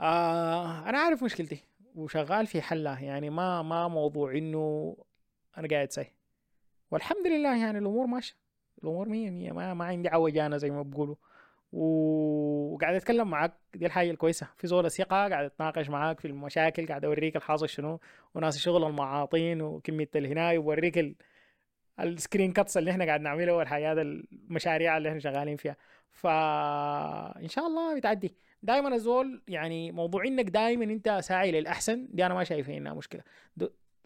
آه أنا عارف مشكلتي. وشغال في حلها يعني ما ما موضوع إنه أنا قاعد ساي. والحمد لله يعني الأمور ماشية. الأمور مية مية ما, ما عندي عوجانه زي ما بقولوا. وقاعد أتكلم معاك دي الحاجة الكويسة. في زول ثقه قاعد أتناقش معاك في المشاكل قاعد أوريك الحاصل شنو. وناس الشغل المعاطين وكمية الهناي ووريك ال... ال screen cuts اللي إحنا قاعد نعملها والحاجات المشاريع اللي إحنا شغالين فيها. فان شاء الله بتعدي. دائما الزول يعني موضوع إنك دائما أنت ساعي للأحسن دي أنا ما شايفها إنها مشكلة.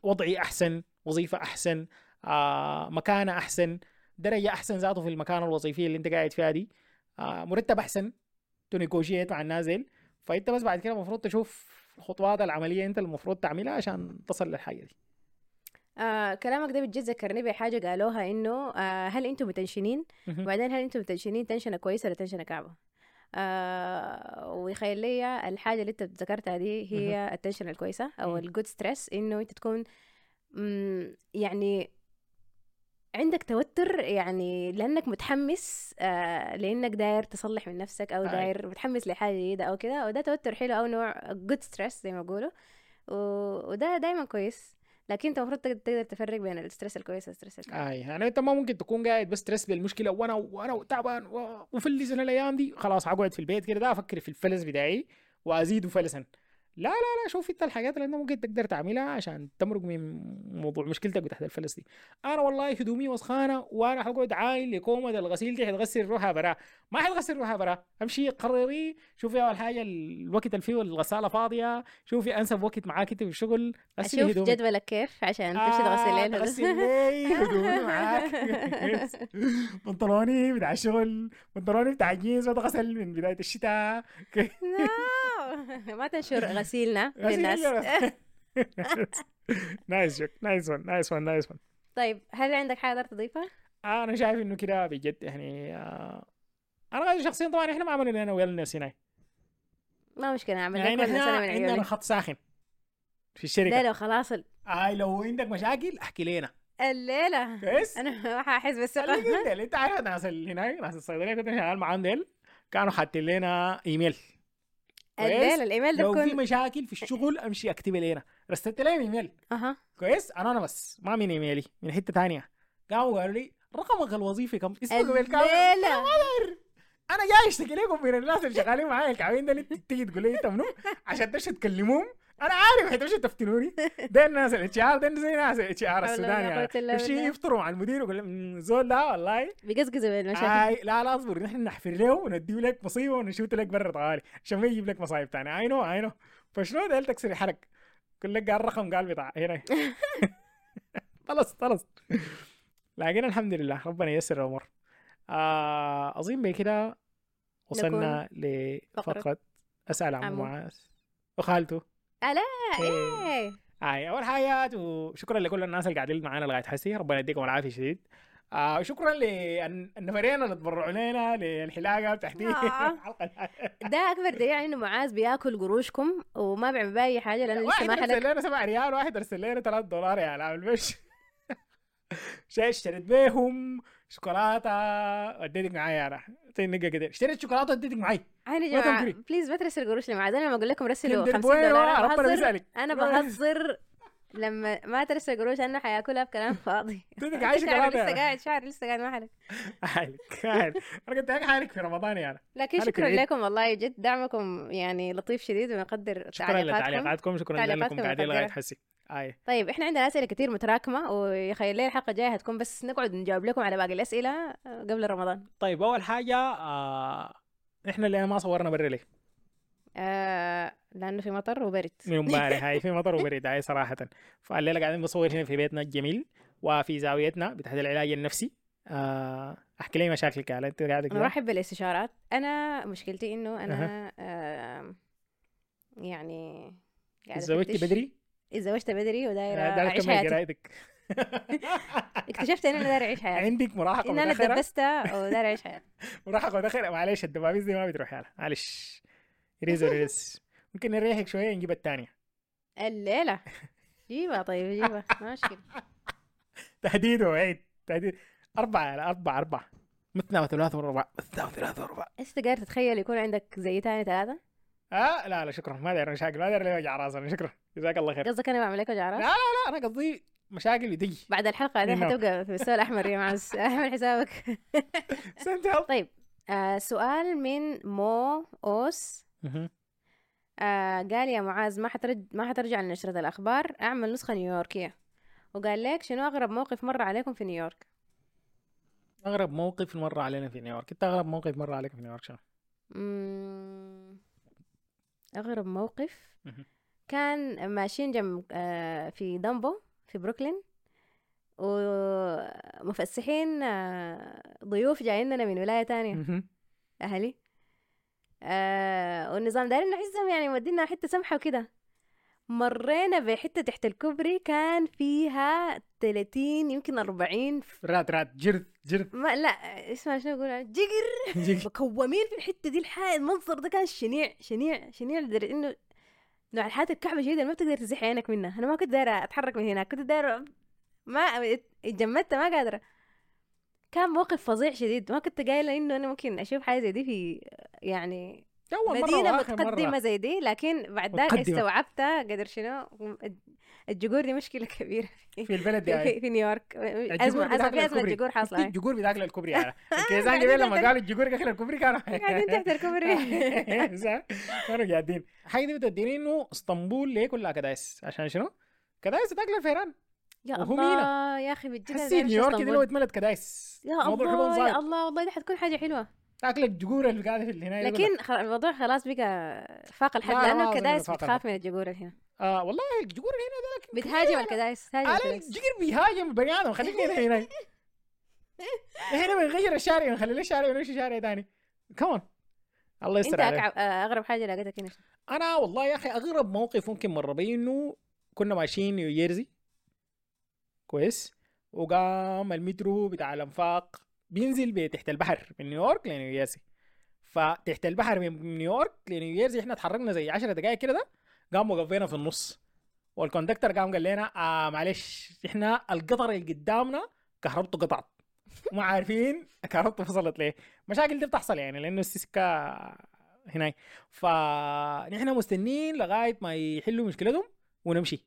وضعي أحسن وظيفة أحسن آه مكانة أحسن درجة أحسن ذاته في المكانة الوظيفية اللي أنت قاعد فيها دي. آه مرتب أحسن ت negotiate مع الناس فأنت بس بعد كده المفروض تشوف الخطوات العملية أنت المفروض تعملها عشان تصل للحاجة دي. آه كلامك ده بتجي ذكرني بحاجة قالوها إنه آه هل أنتم متنشنين. وبعدين هل أنتم متنشنين تنشنة كويسة ولا تنشنة كعبة؟ آه ويخيل لي الحاجة اللي انت ذكرتها دي هي ال tension الكويسة أو. ال good stress إنه أنت تكون يعني عندك توتر يعني لأنك متحمس آه لأنك داير تصلح من نفسك أو أي. داير متحمس لحاجة جديدة أو كده وده توتر حلو أو نوع good stress زي ما بيقولوا وده دايما كويس لكن انت المفروض تقدر تفرق بين ال stress الكويس وال stress الكويس. أي يعني انت ما ممكن تكون قاعد ب stress بالمشكلة وأنا وأنا تعبان وفلس الأيام دي خلاص اقعد في البيت كده ده أفكر في الفلس بتاعي وأزيد فلسا لا لا لا شوف انت الحاجات اللي انت ممكن تقدر تعملها عشان تمرق من موضوع مشكلتك بتاعت الفلس دي. أنا والله هدومي وسخانة وأنا حقعد أعاين لكومة الغسيل دي حتغسل روحها برا. ما حتغسل روحها برا. امشي قرري شوفي اول حاجة الوقت اللي فيه الغسالة فاضية شوفي انسب وقت معاك انت في الشغل أشوف هدومك. جدولك كيف عشان تمشي تغسل. تغسل لي هدومي معاك. بنطلوني بتاع الشغل بنطلوني بتاع الجينز بتغسل من بداية الشتاء. ما تنشر غسيلنا للناس nice joke nice one nice one nice one طيب هل عندك حاجة تضيفها؟ أنا شايف إنه كده بجد يعني آه، أنا شخصيا طبعا إحنا ما عملنا لنا wellness هنا ما مشكلة نعمل يعني إحنا عندنا خط ساخن في لا الشركة. لو خلاص ال- اي لو عندك مشاكل احكي لنا. الليلة. كويس أنا ما حاحس بالثقه خليك أنت عارف اللي هناك ناس الصيدلية كنت شغال معاهم ديل كانوا حاطين لنا إيميل. الليلة الإيميل ده لو في مشاكل في الشغل أمشي اكتب لنا رسلت لهم إيميل. أها. كويس؟ أنا أنا بس. ما من إيميلي. من حتة ثانية قاموا قالوا لي رقمك الوظيفي كم اسمك بالكامل. الليلة أنا جاي أشتكي لكم من الناس اللي شغالين معايا الكعبين ده اللي تيجي تقول لي أنت منو؟ عشان تمشوا تكلموهم أنا عارف حتمشوا تفتنوني. ده الناس ال HR ده زي ناس ال HR السوداني إلا يمشي. يفطروا مع المدير ويقول لهم زول ده والله. بيقزقزوا بالمشاكل آي لا لا أصبر. نحن نحفر له ونديه لك مصيبة ونشوت لك برا طوالي عشان ما يجيب لك مصايب ثانية اي نو اي نو فشنو ده؟ تكسر حرق. يقول لك قال رقم قال بتاع هنا. خلص خلص لكن الحمد لله ربنا ييسر الأمور. آه أظن بكده وصلنا لفقرة أسأل عن عمو. معاذ. وخالته ألا. إيه. هاي أول حاجة وشكرا لكل الناس اللي قاعدين معانا لغاية حسي. ربنا يديكم العافية شديد. آه شكرا للنفرين اللي تبرعوا لنا للحلاقة بتاعتي آه. ده أكبر دليل على إنه معاذ بياكل قروشكم وما بيعمل بأي اي حاجة لأنه لسه ما ارسل حلق لنا 7 ريال واحد ارسل لنا 3 دولار يا بش شيء اشتريت بيهم. شوكولاتة. وديتك معايا أنا. تنقى كده. اشتريت شوكولاتة وديتك معي عيني يا ما جماعة. بليز ما ترسل قروش لمعاذ. أنا لما أقول لكم رسلوا كندر 50 بوينو، دولار بهزر. أنا بهزر. لما ما ترسل قروش أنا حيأكلها بكلام فاضي. اديتك عايش شوكولاتة. لسه يا قاعد شعري لسه قاعد ما حلق حالك حالك. أنا قلت لك حالك في رمضان يا أنا لكن حالك شكرا. لكم والله جد دعمكم يعني لطيف شديد ونقدر شكرا تعليقاتكم. لتعليقاتكم شكرا لكم قاعدين لغاية. حسي. أي. طيب إحنا عندنا أسئلة كتير متراكمة ويا خير ليه الحلقة الجاية هتكون بس نقعد نجاوب لكم على باقي الأسئلة آه، قبل رمضان. طيب أول حاجة آه إحنا اللي ما صورنا برا ليه؟ آه لأنه في مطر وبرد. من امبارح هاي في مطر وبرد هاي صراحة. فالليلة قاعدين بنصور هنا في بيتنا الجميل وفي زاويتنا بتاعت العلاج النفسي. آه أحكي لي مشاكلك يا أنت قاعدة كده بالاستشارات. أنا مشكلتي إنه أنا آه يعني قاعدة تزوجتي. بدري؟ اتزوجت بدري آه، داير اعيش تكمل حياتي. اكتشفت إن أنا دايره اعيش حياتي. عندك مراهقة إن أنا اتدبست ودايره اعيش حياتي. مراهقة متاخره معلش الدبابيس دي ما بتروح يلا. معلش. ريز ريز ممكن نريحك شوية نجيب الثانية الليلة. جيبها طيب جيبها. ما مشكلة. تهديد وعيد تهديد. أربعة على أربعة أربعة. مثنى وثلاث وربع. مثنى وثلاث وربع. انت قاعد تتخيل يكون عندك زي تاني ثلاثة؟ آه لا لا شكرا. ما داير مشاكل ما داير لي وجع راس أنا شكرا. جزاك الله خير. قصدك أنا بعمل لك وجع راس لا لا لا أنا قصدي مشاكل بتجي بعد الحلقة إنه. حتبقى في السؤال الاحمر يا معز اعمل حسابك. طيب آه سؤال من مو أوس. آه قال يا معاذ ما حترج ما حترجع لنشرة الأخبار. أعمل نسخة نيويوركية. وقال لك شنو أغرب موقف مر عليكم في نيويورك؟ أغرب موقف مر علينا في نيويورك. أنت أغرب موقف مر عليك في نيويورك شنو؟ أغرب موقف. كان ماشيين جنب آه في دامبو في بروكلين ومفسحين آه ضيوف جايين لنا من ولاية تانية. أهلي آه والنظام دايرين نحسهم يعني مودينا حتة سمحة وكده مرينا بحتة تحت الكوبري كان فيها 30 يمكن 40 ف- رات رات جرد جرد ما لا اسمها شنو أقول جقر. مكومين في الحتة دي الحال المنظر ده كان شنيع شنيع شنيع لدرجة إنه نوع الحالات الكعبة شديدة ما بتقدر تزح عينك منها. أنا ما كنت دايرة أتحرك من هناك كنت دايرة ما اتجمدت ما قادرة. كان موقف فظيع شديد. ما كنت قايلة إنه أنا ممكن أشوف حاجة زي دي في يعني متقدمة مرة زي دي لكن بعد ذاك متقدمة. استوعبتها قدر شنو الجقور دي مشكلة كبيرة في البلد دي في, هاي. في, نيويورك بتاكل في الكوبري. الجقور هاي. الجقور بتاكل الكوبري يعني الكيزان جبال لما قالوا الجقور داخل الكوبري كانوا قاعدين تحت الكوبري؟ كانوا قاعدين حاجة دي بتديني إنه إسطنبول ليه كلها كدايس عشان شنو؟ كدايس تاكل الفيران يا الله يا أخي بجد حسي نيويورك دي لو. اتملت كدايس يا الله يا الله والله دي حتكون حاجة حلوة تاكل الجقور اللي قاعدة في اللي هنا لكن خ- الموضوع خلاص بقى فاق الحد لا، لا، ما لأنه أظن الكدايس بتخاف من الجقور اللي هنا. آه والله الجقور هنا لكن بتهاجم الكدايس تهاجم الجقر بيهاجم البني آدم خليك هنا هنا. هنا بنغير الشارع ونخلي له شارع ونمشي شارع ثاني كمان الله يستر عليك. أكعب- آه، أغرب حاجة لقيتك هنا أنا والله يا أخي أغرب موقف ممكن مر بي إنه كنا ماشيين نيو جيرسي كويس. وقام المترو بتاع الأنفاق بينزل بتحت البحر من نيويورك لنيو جيرسي فتحت البحر من نيويورك لنيو جيرسي إحنا اتحركنا زي 10 دقائق كده ده قام وقفينا في النص. وال conductor قام قال لنا آه معلش إحنا القطر اللي قدامنا كهربته قطعت. ما عارفين كهربته فصلت ليه. مشاكل دي بتحصل يعني لأنه السكه هناك فنحن مستنين لغاية ما يحلوا مشكلتهم ونمشي.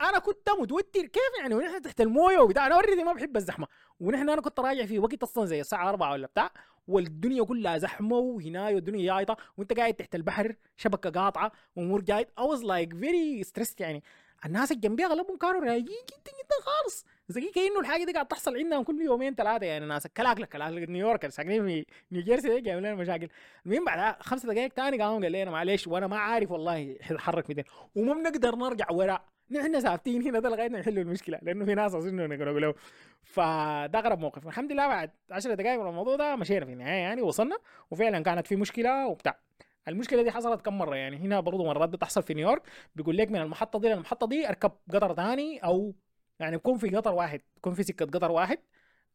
أنا كنت متوتر كيف يعني؟ ونحن تحت الموية وبتاع. أنا already ما بحب الزحمة. ونحن أنا كنت راجع في وقت أصلا زي الساعة 4 ولا بتاع والدنيا كلها زحمة وهناي والدنيا جايطة. وأنت قاعد تحت البحر شبكة قاطعة وامور جاي I was like very stressed يعني. الناس اللي جنبي أغلبهم كانوا رايقين جدا جدا خالص. زي كأنه الحاجة دي قاعد تحصل عندهم كل يومين ثلاثة يعني. ناس كلاك لك كلاك نيويورك ساكنين في نيوجيرسي جايبين لنا مشاكل. المهم بعد خمس دقائق تاني قاموا قال لنا معلش وأنا ما عارف والله حرك 200 وما بنقدر نرجع وراء. نحن ثابتين هنا ده لغاية ما يحلوا المشكلة لأنه في ناس اظن نقولوا له فده اغرب موقف. الحمد لله بعد 10 دقائق من الموضوع ده مشينا في النهاية يعني وصلنا وفعلا كانت في مشكلة وبتاع. المشكلة دي حصلت كم مرة يعني؟ هنا برضو مرات بتحصل في نيويورك بيقول لك من المحطة دي للمحطة دي أركب قطر ثاني أو يعني يكون في قطر واحد يكون في سكة قطر واحد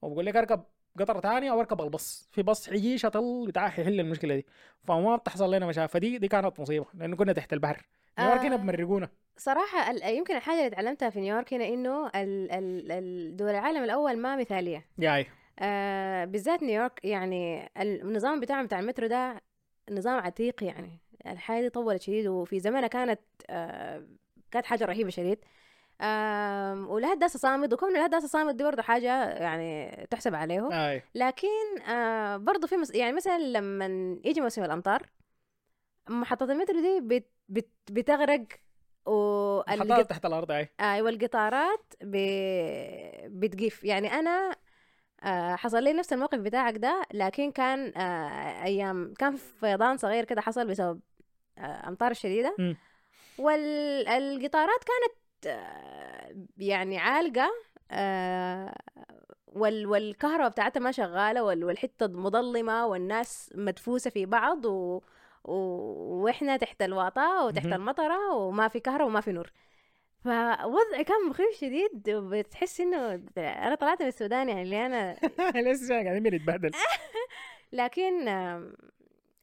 وبقول لك أركب قطر ثاني أو أركب البص في بص حيجي شطل بتاع يحل المشكلة دي. فما بتحصل لنا مشاكل. فدي دي كانت مصيبة لأنه كنا تحت البحر. نيويورك هنا آه. بمرقونا. صراحة يمكن الحاجة اللي اتعلمتها في نيويورك هنا ال- دول العالم الأول ما مثالية. ياي آه بالذات نيويورك يعني النظام بتاعهم بتاع المترو ده نظام عتيق يعني. الحاجة دي طولت شديد وفي زمانها كانت آه كانت حاجة رهيبة شديد. آم، ولها داسة صامد وكون لها داسة صامد دي برضه حاجة يعني تحسب عليه أي. لكن آه برضه في مس... يعني مثلا لما يجي موسم الأمطار محطة المترو دي بت... بت... بتغرق والقط... تحت الأرض أي. أيوه القطارات ب... بتقف. يعني أنا آه حصل لي نفس الموقف بتاعك ده لكن كان آه أيام كان في فيضان صغير كده حصل بسبب آه أمطار شديدة. والقطارات كانت آه يعني عالقة آه وال والكهرباء بتاعتها ما شغالة وال والحتة مظلمة والناس مدفوسة في بعض و... وإحنا تحت الواطة وتحت. المطرة وما في كهرباء وما في نور. فوضعي كان مخيف شديد بتحس إنه أنا طلعت من السودان يعني اللي أنا لسه قاعدين بنتبهدل لكن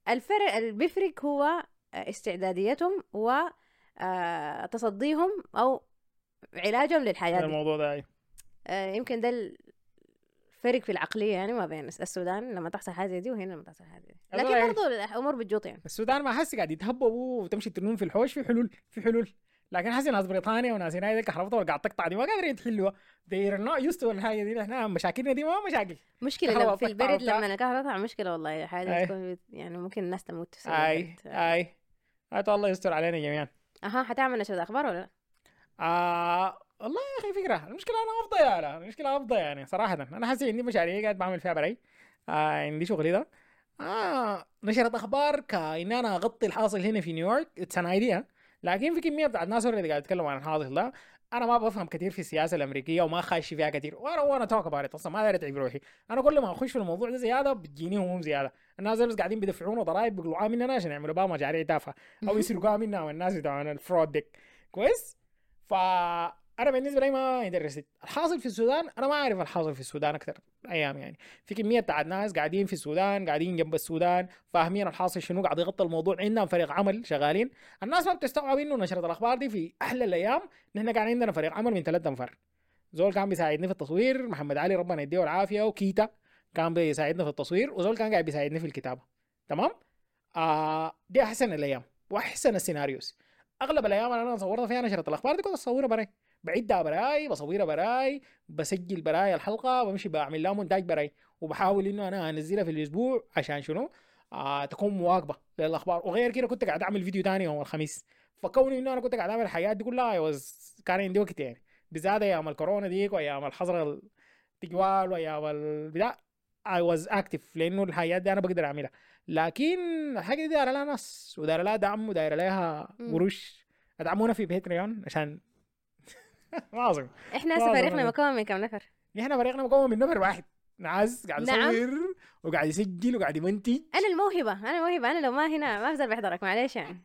الفرق اللي بيفرق هو استعداديتهم و آه، أو علاجهم للحياة الموضوع ده آه، يمكن ده الفرق في العقلية يعني ما بين السودان لما تحصل حاجة دي وهنا لما تحصل حاجة دي لكن برضه الأمور بتجوط يعني السودان ما حاسس قاعد يتهببوا وتمشي تنون في الحوش في حلول في حلول لكن حاسس ناس بريطانيا وناس هنا دي كهربتها قاعد تقطع دي ما قادرين are not used to الحاجة دي إحنا مشاكلنا دي ما مشاكل مشكلة لما في البرد. لما الكهرباء تقطع مشكلة والله حاجة. تكون يعني ممكن الناس تموت بسبب أي. أي الله يستر علينا جميعا أها حتعمل نشرة أخبار ولا لأ؟ آه والله يا أخي فكرة. المشكلة أنا افضى يا لا المشكلة افضى يعني صراحة. أنا حاسس عندي مشاريع قاعد بعمل فيها براي آه عندي شغلي ده. آه نشرة أخبار كأن أنا أغطي الحاصل هنا في نيويورك. it's an idea لكن في كمية بتاعت ناس اللي قاعد يتكلموا عن الحاصل ده. أنا ما بفهم كثير في السياسة الأمريكية وما خاش فيها كثير وأنا وأنا talk about أصلا ما داير اتعب روحي أنا كل ما أخش في الموضوع ده زيادة بتجيني هموم زيادة. الناس بس قاعدين بيدفعونا ضرائب بيقلعوها مننا عشان يعملوا بها مشاريع تافهة. أو يسرقوها منا والناس بتوع ال fraud ديك. كويس؟ فانا بالنسبة لي ما interested الحاصل في السودان أنا ما أعرف الحاصل في السودان أكثر أيام يعني. في كمية بتاعت ناس قاعدين في السودان قاعدين جنب السودان فاهمين الحاصل شنو قاعد يغطي الموضوع عندهم فريق عمل شغالين. الناس ما بتستوعب إنه نشرة الأخبار دي في أحلى الأيام نحن كان عندنا فريق عمل من ثلاثة أنفار. زول كان بيساعدني في التصوير محمد علي ربنا يديه العافية وكيتا كان بيساعدنا في التصوير وزول كان قاعد بيساعدني في الكتابة. تمام؟ آه دي أحسن الأيام وأحسن ال scenarios. أغلب الأيام اللي أنا صورتها فيها نشره الأخبار دي كنت اصورها براي. بعدها براي بصورها براي بسجل براي الحلقة بمشي بعمل لها مونتاج براي. وبحاول إنه أنا أنزلها في الأسبوع عشان شنو؟ آه تكون مواكبة للأخبار. وغير كده كنت قاعد أعمل فيديو تاني يوم الخميس. فكوني إنه أنا كنت قاعد أعمل الحاجات دي كلها was كان عندي وقت يعني. بالذات أيام الكورونا ديك وأيام الحظر التجوال وأيام البتاع I was active لأنه الحاجات دي أنا بقدر أعملها. لكن الحاجة دي دايرة لها ناس ودايرة لها دعم ودايرة لها. قروش ادعمونا في باتريون عشان ما اظن إحنا فريقنا. مكون من كم نفر؟ نحن فريقنا مكون من نفر واحد. نعاس قاعد نعم. يصور وقاعد يسجل وقاعد يمنتج. أنا الموهبة أنا الموهبة أنا لو ما هنا ما في زول بيحضرك معلش يعني.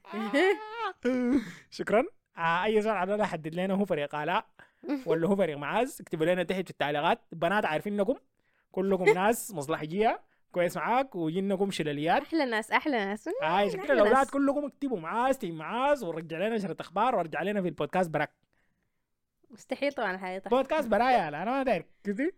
شكرا. آه، أي زول على حدد لنا هو فريق آلاء ولا هو فريق معاذ اكتبوا لنا تحت في التعليقات. بنات عارفينكم. كلكم ناس مصلحجية. كويس معاك وجينكم شلاليات. أحلى ناس أحلى ناس. هاي شكرا. أحلى الاولاد. كلكم اكتبوا معاذ تيم معاذ ورجع لنا نشرة أخبار ورجع لنا في البودكاست براك. مستحيل طبعا حيطلع بودكاست برايا لا أنا ما داير. كذي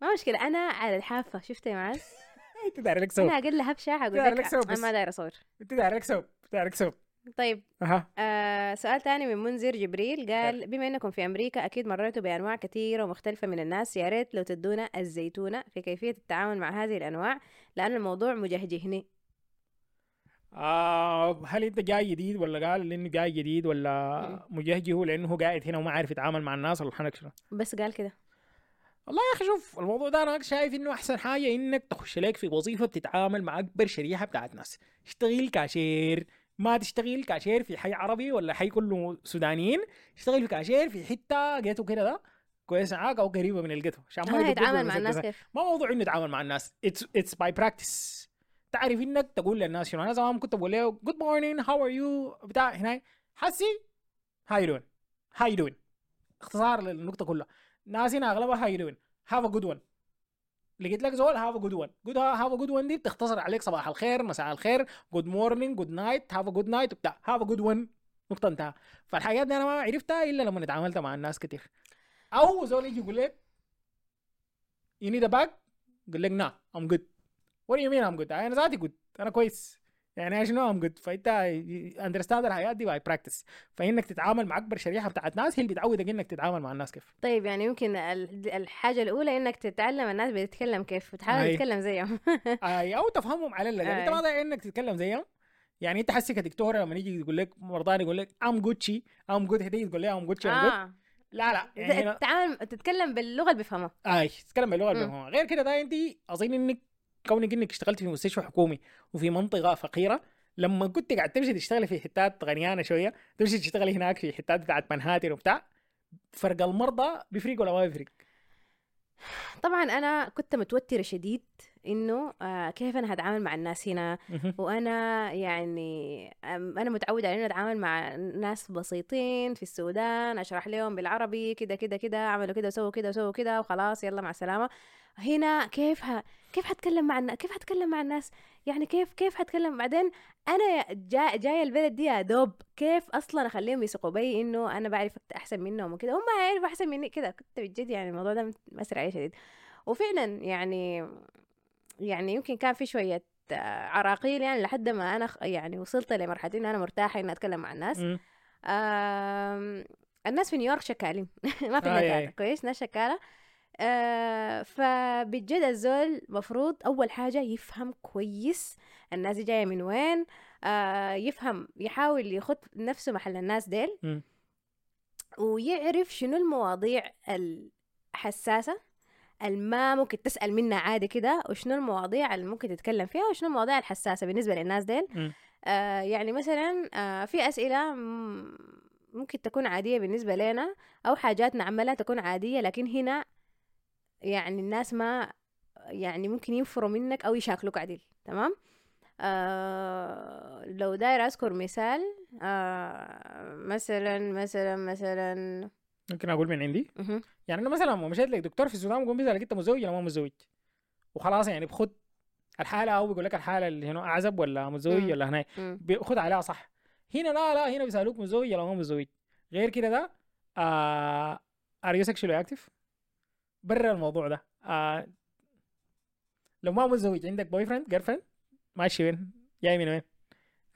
ما مشكلة. أنا على الحافة. شفت يا معاذ أنت داير لك سوب أنا أقل حقول تعال لك أنا. ما داير أصور. أنت داير لك سوب داير لك سوب طيب أها. آه سؤال تاني من منذر جبريل قال بما إنكم في أمريكا أكيد مريتوا بأنواع كثيرة ومختلفة من الناس. يا ريت لو تدونا الزيتونة في كيفية التعامل مع هذه الأنواع لأن الموضوع مجهجهني. آه هل أنت جاي جديد ولا قال لأنه جاي جديد ولا مجهجه لأنه هو قاعد هنا وما عارف يتعامل مع الناس ولا حنك شنو. بس قال كده. والله يا أخي شوف الموضوع ده أنا شايف إنه أحسن حاجة إنك تخش لك في وظيفة بتتعامل مع أكبر شريحة بتاعت ناس. اشتغل كاشير ما تشتغل كاشير في حي عربي ولا حي كله سودانيين اشتغل في كاشير في حتة ghetto كده ده كويس معاك أو قريبة من ال ghetto عشان ما آه يتعامل مع الناس. كيف؟ ما موضوع إنه يتعامل مع الناس. it's by practice تعرف إنك تقول للناس شنو؟ أنا زمان كنت بقول له good morning how are you بتاع هناك. حسي how you doing how you doing اختصار للنقطة كلها. ناس هنا اغلبها how you doing have a good لقيت لك زول have a good one good have a good one دي بتختصر عليك صباح الخير مساء الخير good morning good night have a good night وبتاع. have a good one نقطة انتهى. فالحاجات دي أنا ما عرفتها إلا لما اتعاملت مع الناس كتير. أو زول يجي يقول لك you need a bag يقول لك nah good. What do you mean I'm good? أنا ذاتي good. أنا كويس. يعني عشان I'm good فأنت understand الحياة دي by practice فإنك تتعامل مع أكبر شريحة بتاعت ناس هي اللي بتعودك إنك تتعامل مع الناس كيف. طيب يعني يمكن ال- الحاجة الأولى إنك تتعلم الناس بتتكلم كيف وتحاول. تتكلم زيهم. أي أو تفهمهم على الأقل. أنت أي. ما إنك تتكلم زيهم؟ يعني أنت حسي كدكتورة لما يجي يقول لك مرضان يقول لك I'm gucci I'm good هدي تقول لها I'm gucci I'm good لا لا يعني تتعامل تتكلم باللغة اللي بيفهمها أي تتكلم باللغة مم. المفهومه غير كده ده أنت أظن إنك كونك انك اشتغلت في مستشفى حكومي وفي منطقة فقيرة لما كنت قاعد تمشي تشتغلي في حتات غنيانة شوية تمشي تشتغلي هناك في حتات بتاعت منهاتن وبتاع فرق المرضى بيفرق ولا ما بيفرق؟ طبعا أنا كنت متوترة شديد إنه آه كيف أنا هتعامل مع الناس هنا. وأنا يعني أنا متعودة على إني أتعامل مع ناس بسيطين في السودان أشرح لهم بالعربي كده كده كده عملوا كده وسووا كده وسووا كده وخلاص يلا مع السلامة هنا كيف ه... كيف هتكلم مع الناس كيف هتكلم مع الناس؟ يعني كيف كيف هتكلم بعدين أنا جا... جاية البلد دي يا دوب كيف أصلا أخليهم يثقوا بي إنه أنا بعرف أحسن منهم وكده؟ هم هيعرفوا أحسن مني كده. كنت بجد يعني الموضوع ده علي شديد. وفعلا يعني يعني يمكن كان في شوية آه، عراقيل يعني لحد ما أنا يعني وصلت لمرحله إن أنا مرتاحة إني أتكلم مع الناس. الناس في نيويورك شكالين. ما في آي. كويس ناس شكالة. آه فبجد الزول مفروض أول حاجة يفهم كويس الناس دي جاية من وين آه يفهم يحاول يخط نفسه محل الناس ديل مم. ويعرف شنو المواضيع الحساسة الما ممكن تسأل منها عادي كده وشنو المواضيع اللي ممكن تتكلم فيها وشنو المواضيع الحساسة بالنسبة للناس ديل. آه يعني مثلا آه في أسئلة م- ممكن تكون عادية بالنسبة لنا أو حاجات نعملها تكون عادية لكن هنا يعني الناس ما يعني ممكن ينفروا منك أو يشاكلوك عديل تمام؟ آه لو داير أذكر مثال آه مثلا مثلا مثلا. ممكن أقول من عندي. يعني أنا مثلا لما مشيت لك دكتور في السودان بقوم بيسالك انت متزوج ولا ما متزوج؟ وخلاص يعني بخد الحالة أو بيقول لك الحالة اللي هنا أعزب ولا متزوج مم. ولا هناك مم. بياخد عليها صح. هنا لا لا هنا بيسألوك متزوج ولا ما متزوج. غير كده ده آه are you sexually active برا الموضوع ده آه لو ما متزوج عندك boyfriend girlfriend ماشي وين جاي من وين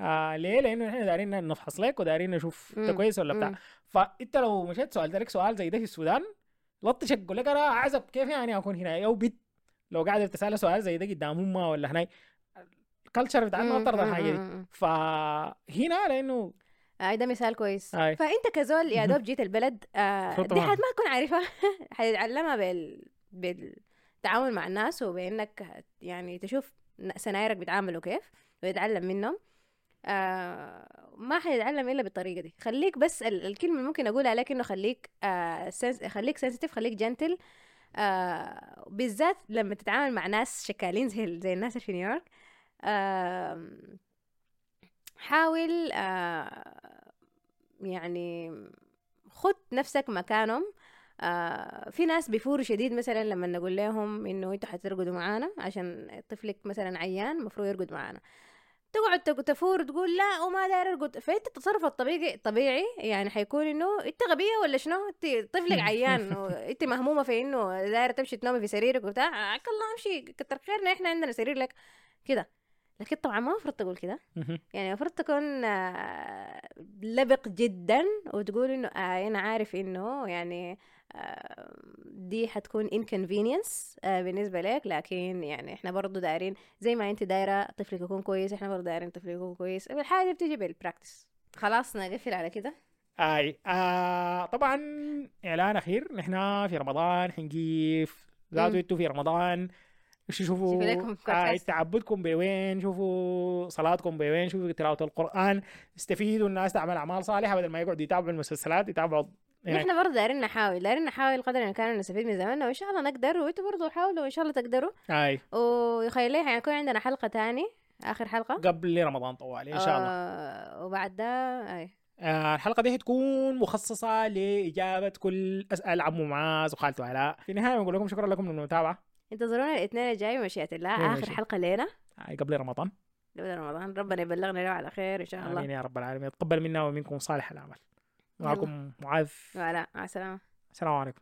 آه ليه لأنه إحنا دايرين نفحص لك ودايرين نشوف انت. كويس ولا بتاع. فأنت لو مشيت سالت لك سؤال زي ده في السودان لطشك يقول لك أنا اعزب كيف يعني أكون هنا أو بنت لو قاعدة بتسأل سؤال زي ده قدام امها ولا هناك ال culture بتاعتنا مم. الحاجة دي. فهنا لأنه آه ده مثال كويس. أي. فأنت كزول يا دوب جيت البلد آه. دي حد ما تكون عارفها. حتتعلمها بال بالتعامل مع الناس وبإنك يعني تشوف سنايرك بيتعاملوا كيف ويتعلم منهم. آه ما حيتعلم إلا بالطريقة دي. خليك بس ال- الكلمة اللي ممكن أقولها لك إنه خليك آه sense خليك sensitive خليك gentle آه بالذات لما تتعامل مع ناس شكالين زي زي الناس اللي في نيويورك آه حاول آه يعني خد نفسك مكانهم. آه في ناس بيفوروا شديد مثلا لما نقول لهم إنه أنتوا حترقدوا معانا عشان طفلك مثلا عيان المفروض يرقد معانا. تقعد تق- تفور تقول لا وما داير أرقد. فأنت التصرف الطبيعي الطبيعي يعني حيكون إنه أنت غبية ولا شنو؟ أنت طفلك عيان وأنت مهمومة في إنه دايره تمشي تنومي في سريرك وبتاع. عك الله امشي كتر خيرنا إحنا عندنا سرير لك. كده. لكن طبعا ما المفروض تقول كده. يعني المفروض تكون آه، لبق جدا وتقول إنه آه أنا عارف إنه يعني آه، دي حتكون inconvenience آه، بالنسبة لك. لكن يعني إحنا برضو دايرين زي ما أنت دايرة طفلك يكون كويس إحنا برضو دايرين طفلك يكون كويس. الحاجة بتيجي بالبراكتس خلاص نقفل على كده. أي آه طبعا إعلان أخير. نحن في رمضان حنجيف. ذاته. أنتوا في رمضان. شوفوا آه. تعبدكم بوين شوفوا صلاتكم بوين شوفوا تلاوة القرآن. استفيدوا الناس تعمل أعمال صالحة بدل ما يقعدوا يتابعوا المسلسلات يتابعوا يعني نحن برضو دايرين نحاول دايرين نحاول قدر الإمكان نستفيد من زماننا وإن شاء الله نقدر وانتوا برضو حاولوا ان شاء الله تقدروا. أي. ويخيل لي حيكون عندنا حلقة تاني آخر حلقة. قبل رمضان طوالي إن شاء الله. آه وبعد ده أي. آه الحلقة دي حتكون مخصصة لإجابة كل أسئلة عمو معاذ وخالته علاء في النهاية بنقول لكم شكرا لكم للمتابعة. انتظرونا الاثنين الجاي مشيئة الله يا آخر. حلقة لينا. آه قبل رمضان. قبل رمضان. ربنا يبلغنا له على خير إن شاء الله. آمين يا رب العالمين. تقبل منا ومنكم صالح الأعمال. معكم معاذ. وعلى مع السلامة. السلام عليكم.